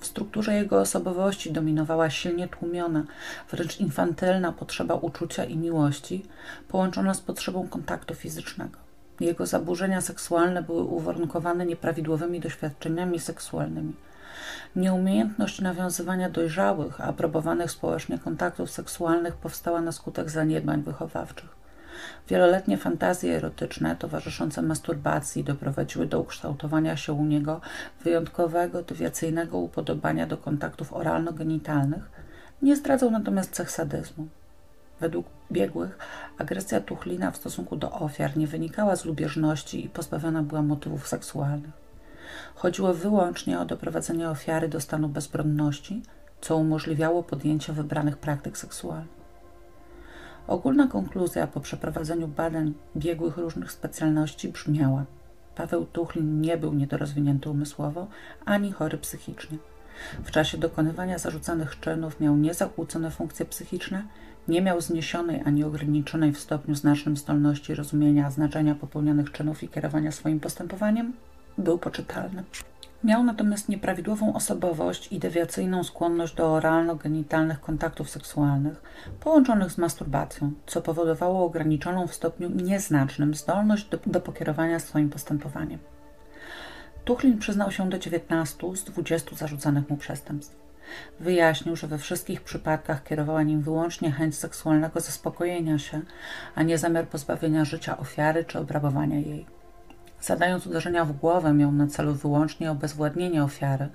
W strukturze jego osobowości dominowała silnie tłumiona, wręcz infantylna potrzeba uczucia i miłości, połączona z potrzebą kontaktu fizycznego. Jego zaburzenia seksualne były uwarunkowane nieprawidłowymi doświadczeniami seksualnymi – Nieumiejętność nawiązywania dojrzałych, aprobowanych społecznie kontaktów seksualnych powstała na skutek zaniedbań wychowawczych. Wieloletnie fantazje erotyczne towarzyszące masturbacji doprowadziły do ukształtowania się u niego wyjątkowego, dewiacyjnego upodobania do kontaktów oralno-genitalnych, nie zdradzał natomiast cech sadyzmu. Według biegłych agresja Tuchlina w stosunku do ofiar nie wynikała z lubieżności i pozbawiona była motywów seksualnych. Chodziło wyłącznie o doprowadzenie ofiary do stanu bezbronności, co umożliwiało podjęcie wybranych praktyk seksualnych. Ogólna konkluzja po przeprowadzeniu badań biegłych różnych specjalności brzmiała: Paweł Tuchlin nie był niedorozwinięty umysłowo ani chory psychicznie. W czasie dokonywania zarzucanych czynów miał niezakłócone funkcje psychiczne, nie miał zniesionej ani ograniczonej w stopniu znacznym zdolności rozumienia znaczenia popełnionych czynów i kierowania swoim postępowaniem, był poczytalny. Miał natomiast nieprawidłową osobowość i dewiacyjną skłonność do oralno-genitalnych kontaktów seksualnych, połączonych z masturbacją, co powodowało ograniczoną w stopniu nieznacznym zdolność do, do pokierowania swoim postępowaniem. Tuchlin przyznał się do 19 z 20 zarzucanych mu przestępstw. Wyjaśnił, że we wszystkich przypadkach kierowała nim wyłącznie chęć seksualnego zaspokojenia się, a nie zamiar pozbawienia życia ofiary czy obrabowania jej. Zadając uderzenia w głowę, miał na celu wyłącznie obezwładnienie ofiary.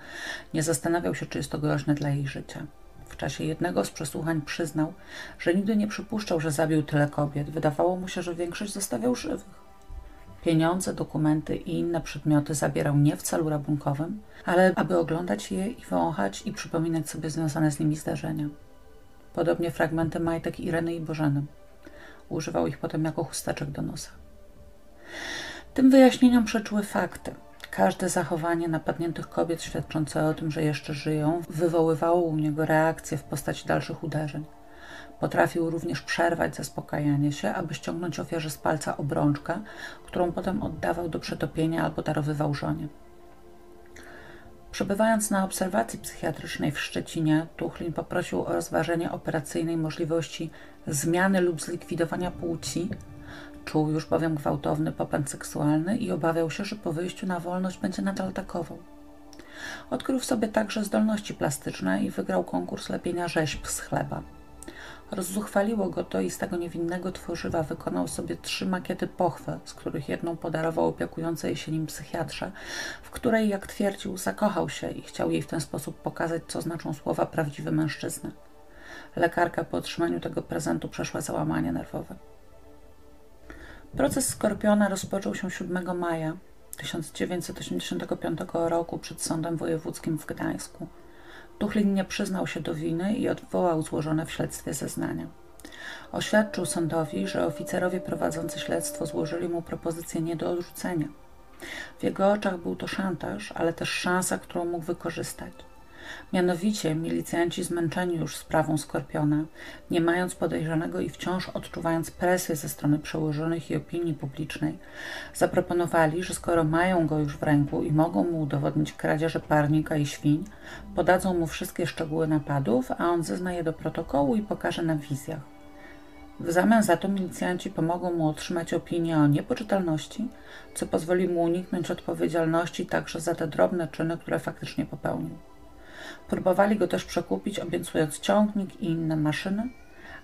Nie zastanawiał się, czy jest to groźne dla jej życia. W czasie jednego z przesłuchań przyznał, że nigdy nie przypuszczał, że zabił tyle kobiet. Wydawało mu się, że większość zostawiał żywych. Pieniądze, dokumenty i inne przedmioty zabierał nie w celu rabunkowym, ale aby oglądać je i wąchać i przypominać sobie związane z nimi zdarzenia. Podobnie fragmenty majtek Ireny i Bożeny. Używał ich potem jako chusteczek do nosa. Tym wyjaśnieniom przeczyły fakty. Każde zachowanie napadniętych kobiet świadczące o tym, że jeszcze żyją, wywoływało u niego reakcję w postaci dalszych uderzeń. Potrafił również przerwać zaspokajanie się, aby ściągnąć ofierze z palca obrączkę, którą potem oddawał do przetopienia albo darowywał żonie. Przebywając na obserwacji psychiatrycznej w Szczecinie, Tuchlin poprosił o rozważenie operacyjnej możliwości zmiany lub zlikwidowania płci. Czuł już bowiem gwałtowny popęd seksualny i obawiał się, że po wyjściu na wolność będzie nadal atakował. Odkrył w sobie także zdolności plastyczne i wygrał konkurs lepienia rzeźb z chleba. Rozzuchwaliło go to i z tego niewinnego tworzywa wykonał sobie trzy makiety pochwy, z których jedną podarował opiekującej się nim psychiatrze, w której, jak twierdził, zakochał się i chciał jej w ten sposób pokazać, co znaczą słowa prawdziwy mężczyzna. Lekarka po otrzymaniu tego prezentu przeszła załamanie nerwowe. Proces Skorpiona rozpoczął się 7 maja 1985 roku przed Sądem Wojewódzkim w Gdańsku. Tuchlin nie przyznał się do winy i odwołał złożone w śledztwie zeznania. Oświadczył sądowi, że oficerowie prowadzący śledztwo złożyli mu propozycję nie do odrzucenia. W jego oczach był to szantaż, ale też szansa, którą mógł wykorzystać. Mianowicie milicjanci zmęczeni już sprawą Skorpiona, nie mając podejrzanego i wciąż odczuwając presję ze strony przełożonych i opinii publicznej, zaproponowali, że skoro mają go już w ręku i mogą mu udowodnić kradzieże parnika i świń, podadzą mu wszystkie szczegóły napadów, a on zezna je do protokołu i pokaże na wizjach. W zamian za to milicjanci pomogą mu otrzymać opinię o niepoczytalności, co pozwoli mu uniknąć odpowiedzialności także za te drobne czyny, które faktycznie popełnił. Próbowali go też przekupić, obiecując ciągnik i inne maszyny,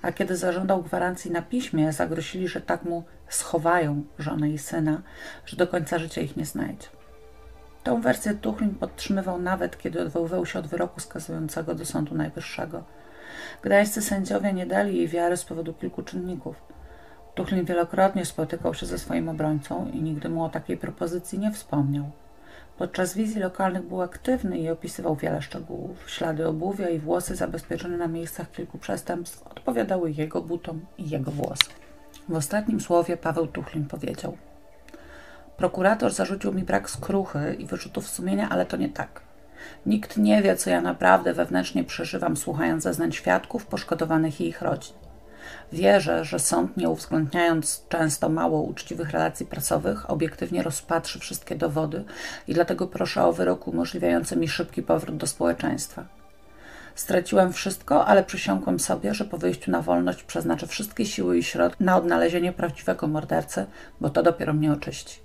a kiedy zażądał gwarancji na piśmie, zagrozili, że tak mu schowają żonę i syna, że do końca życia ich nie znajdzie. Tą wersję Tuchlin podtrzymywał nawet, kiedy odwoływał się od wyroku skazującego do Sądu Najwyższego. Gdańscy sędziowie nie dali jej wiary z powodu kilku czynników. Tuchlin wielokrotnie spotykał się ze swoim obrońcą i nigdy mu o takiej propozycji nie wspomniał. Podczas wizji lokalnych był aktywny i opisywał wiele szczegółów. Ślady obuwia i włosy zabezpieczone na miejscach kilku przestępstw odpowiadały jego butom i jego włosom. W ostatnim słowie Paweł Tuchlin powiedział Prokurator zarzucił mi brak skruchy i wyrzutów sumienia, ale to nie tak. Nikt nie wie, co ja naprawdę wewnętrznie przeżywam, słuchając zeznań świadków, poszkodowanych i ich rodzin. Wierzę, że sąd, nie uwzględniając często mało uczciwych relacji prasowych, obiektywnie rozpatrzy wszystkie dowody i dlatego proszę o wyrok umożliwiający mi szybki powrót do społeczeństwa. Straciłem wszystko, ale przysiągłem sobie, że po wyjściu na wolność przeznaczę wszystkie siły i środki na odnalezienie prawdziwego mordercy, bo to dopiero mnie oczyści.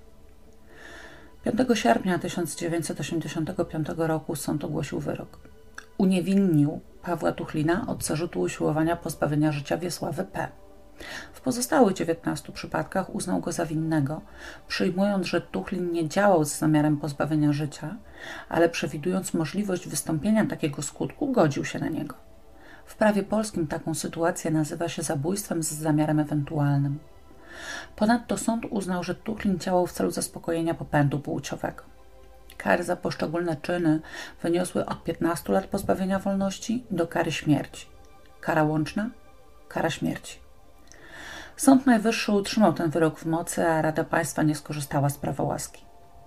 5 sierpnia 1985 roku sąd ogłosił wyrok. Uniewinnił Pawła Tuchlina od zarzutu usiłowania pozbawienia życia Wiesławy P. W pozostałych 19 przypadkach uznał go za winnego, przyjmując, że Tuchlin nie działał z zamiarem pozbawienia życia, ale przewidując możliwość wystąpienia takiego skutku, godził się na niego. W prawie polskim taką sytuację nazywa się zabójstwem z zamiarem ewentualnym. Ponadto sąd uznał, że Tuchlin działał w celu zaspokojenia popędu płciowego. Kary za poszczególne czyny wyniosły od 15 lat pozbawienia wolności do kary śmierci. Kara łączna kara śmierci. Sąd Najwyższy utrzymał ten wyrok w mocy, a Rada Państwa nie skorzystała z prawa łaski.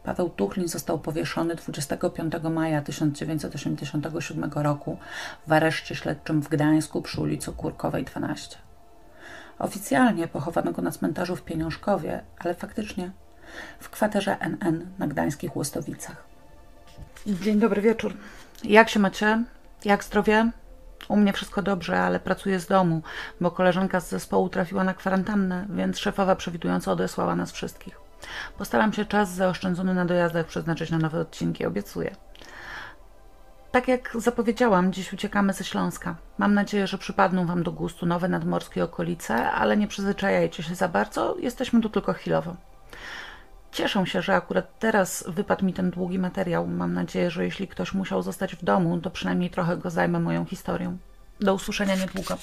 Paweł Tuchlin został powieszony 25 maja 1987 roku w areszcie śledczym w Gdańsku przy ulicy Kurkowej 12. Oficjalnie pochowano go na cmentarzu w Pieniążkowie, ale faktycznie w kwaterze NN na gdańskich Łostowicach. Dzień dobry wieczór. Jak się macie? Jak zdrowie? U mnie wszystko dobrze, ale pracuję z domu, bo koleżanka z zespołu trafiła na kwarantannę, więc szefowa przewidująco odesłała nas wszystkich. Postaram się czas zaoszczędzony na dojazdach przeznaczyć na nowe odcinki, obiecuję. Tak jak zapowiedziałam, dziś uciekamy ze Śląska. Mam nadzieję, że przypadną Wam do gustu nowe nadmorskie okolice, ale nie przyzwyczajajcie się za bardzo, jesteśmy tu tylko chwilowo. Cieszę się, że akurat teraz wypadł mi ten długi materiał. Mam nadzieję, że jeśli ktoś musiał zostać w domu, to przynajmniej trochę go zajmę moją historią. Do usłyszenia niedługo.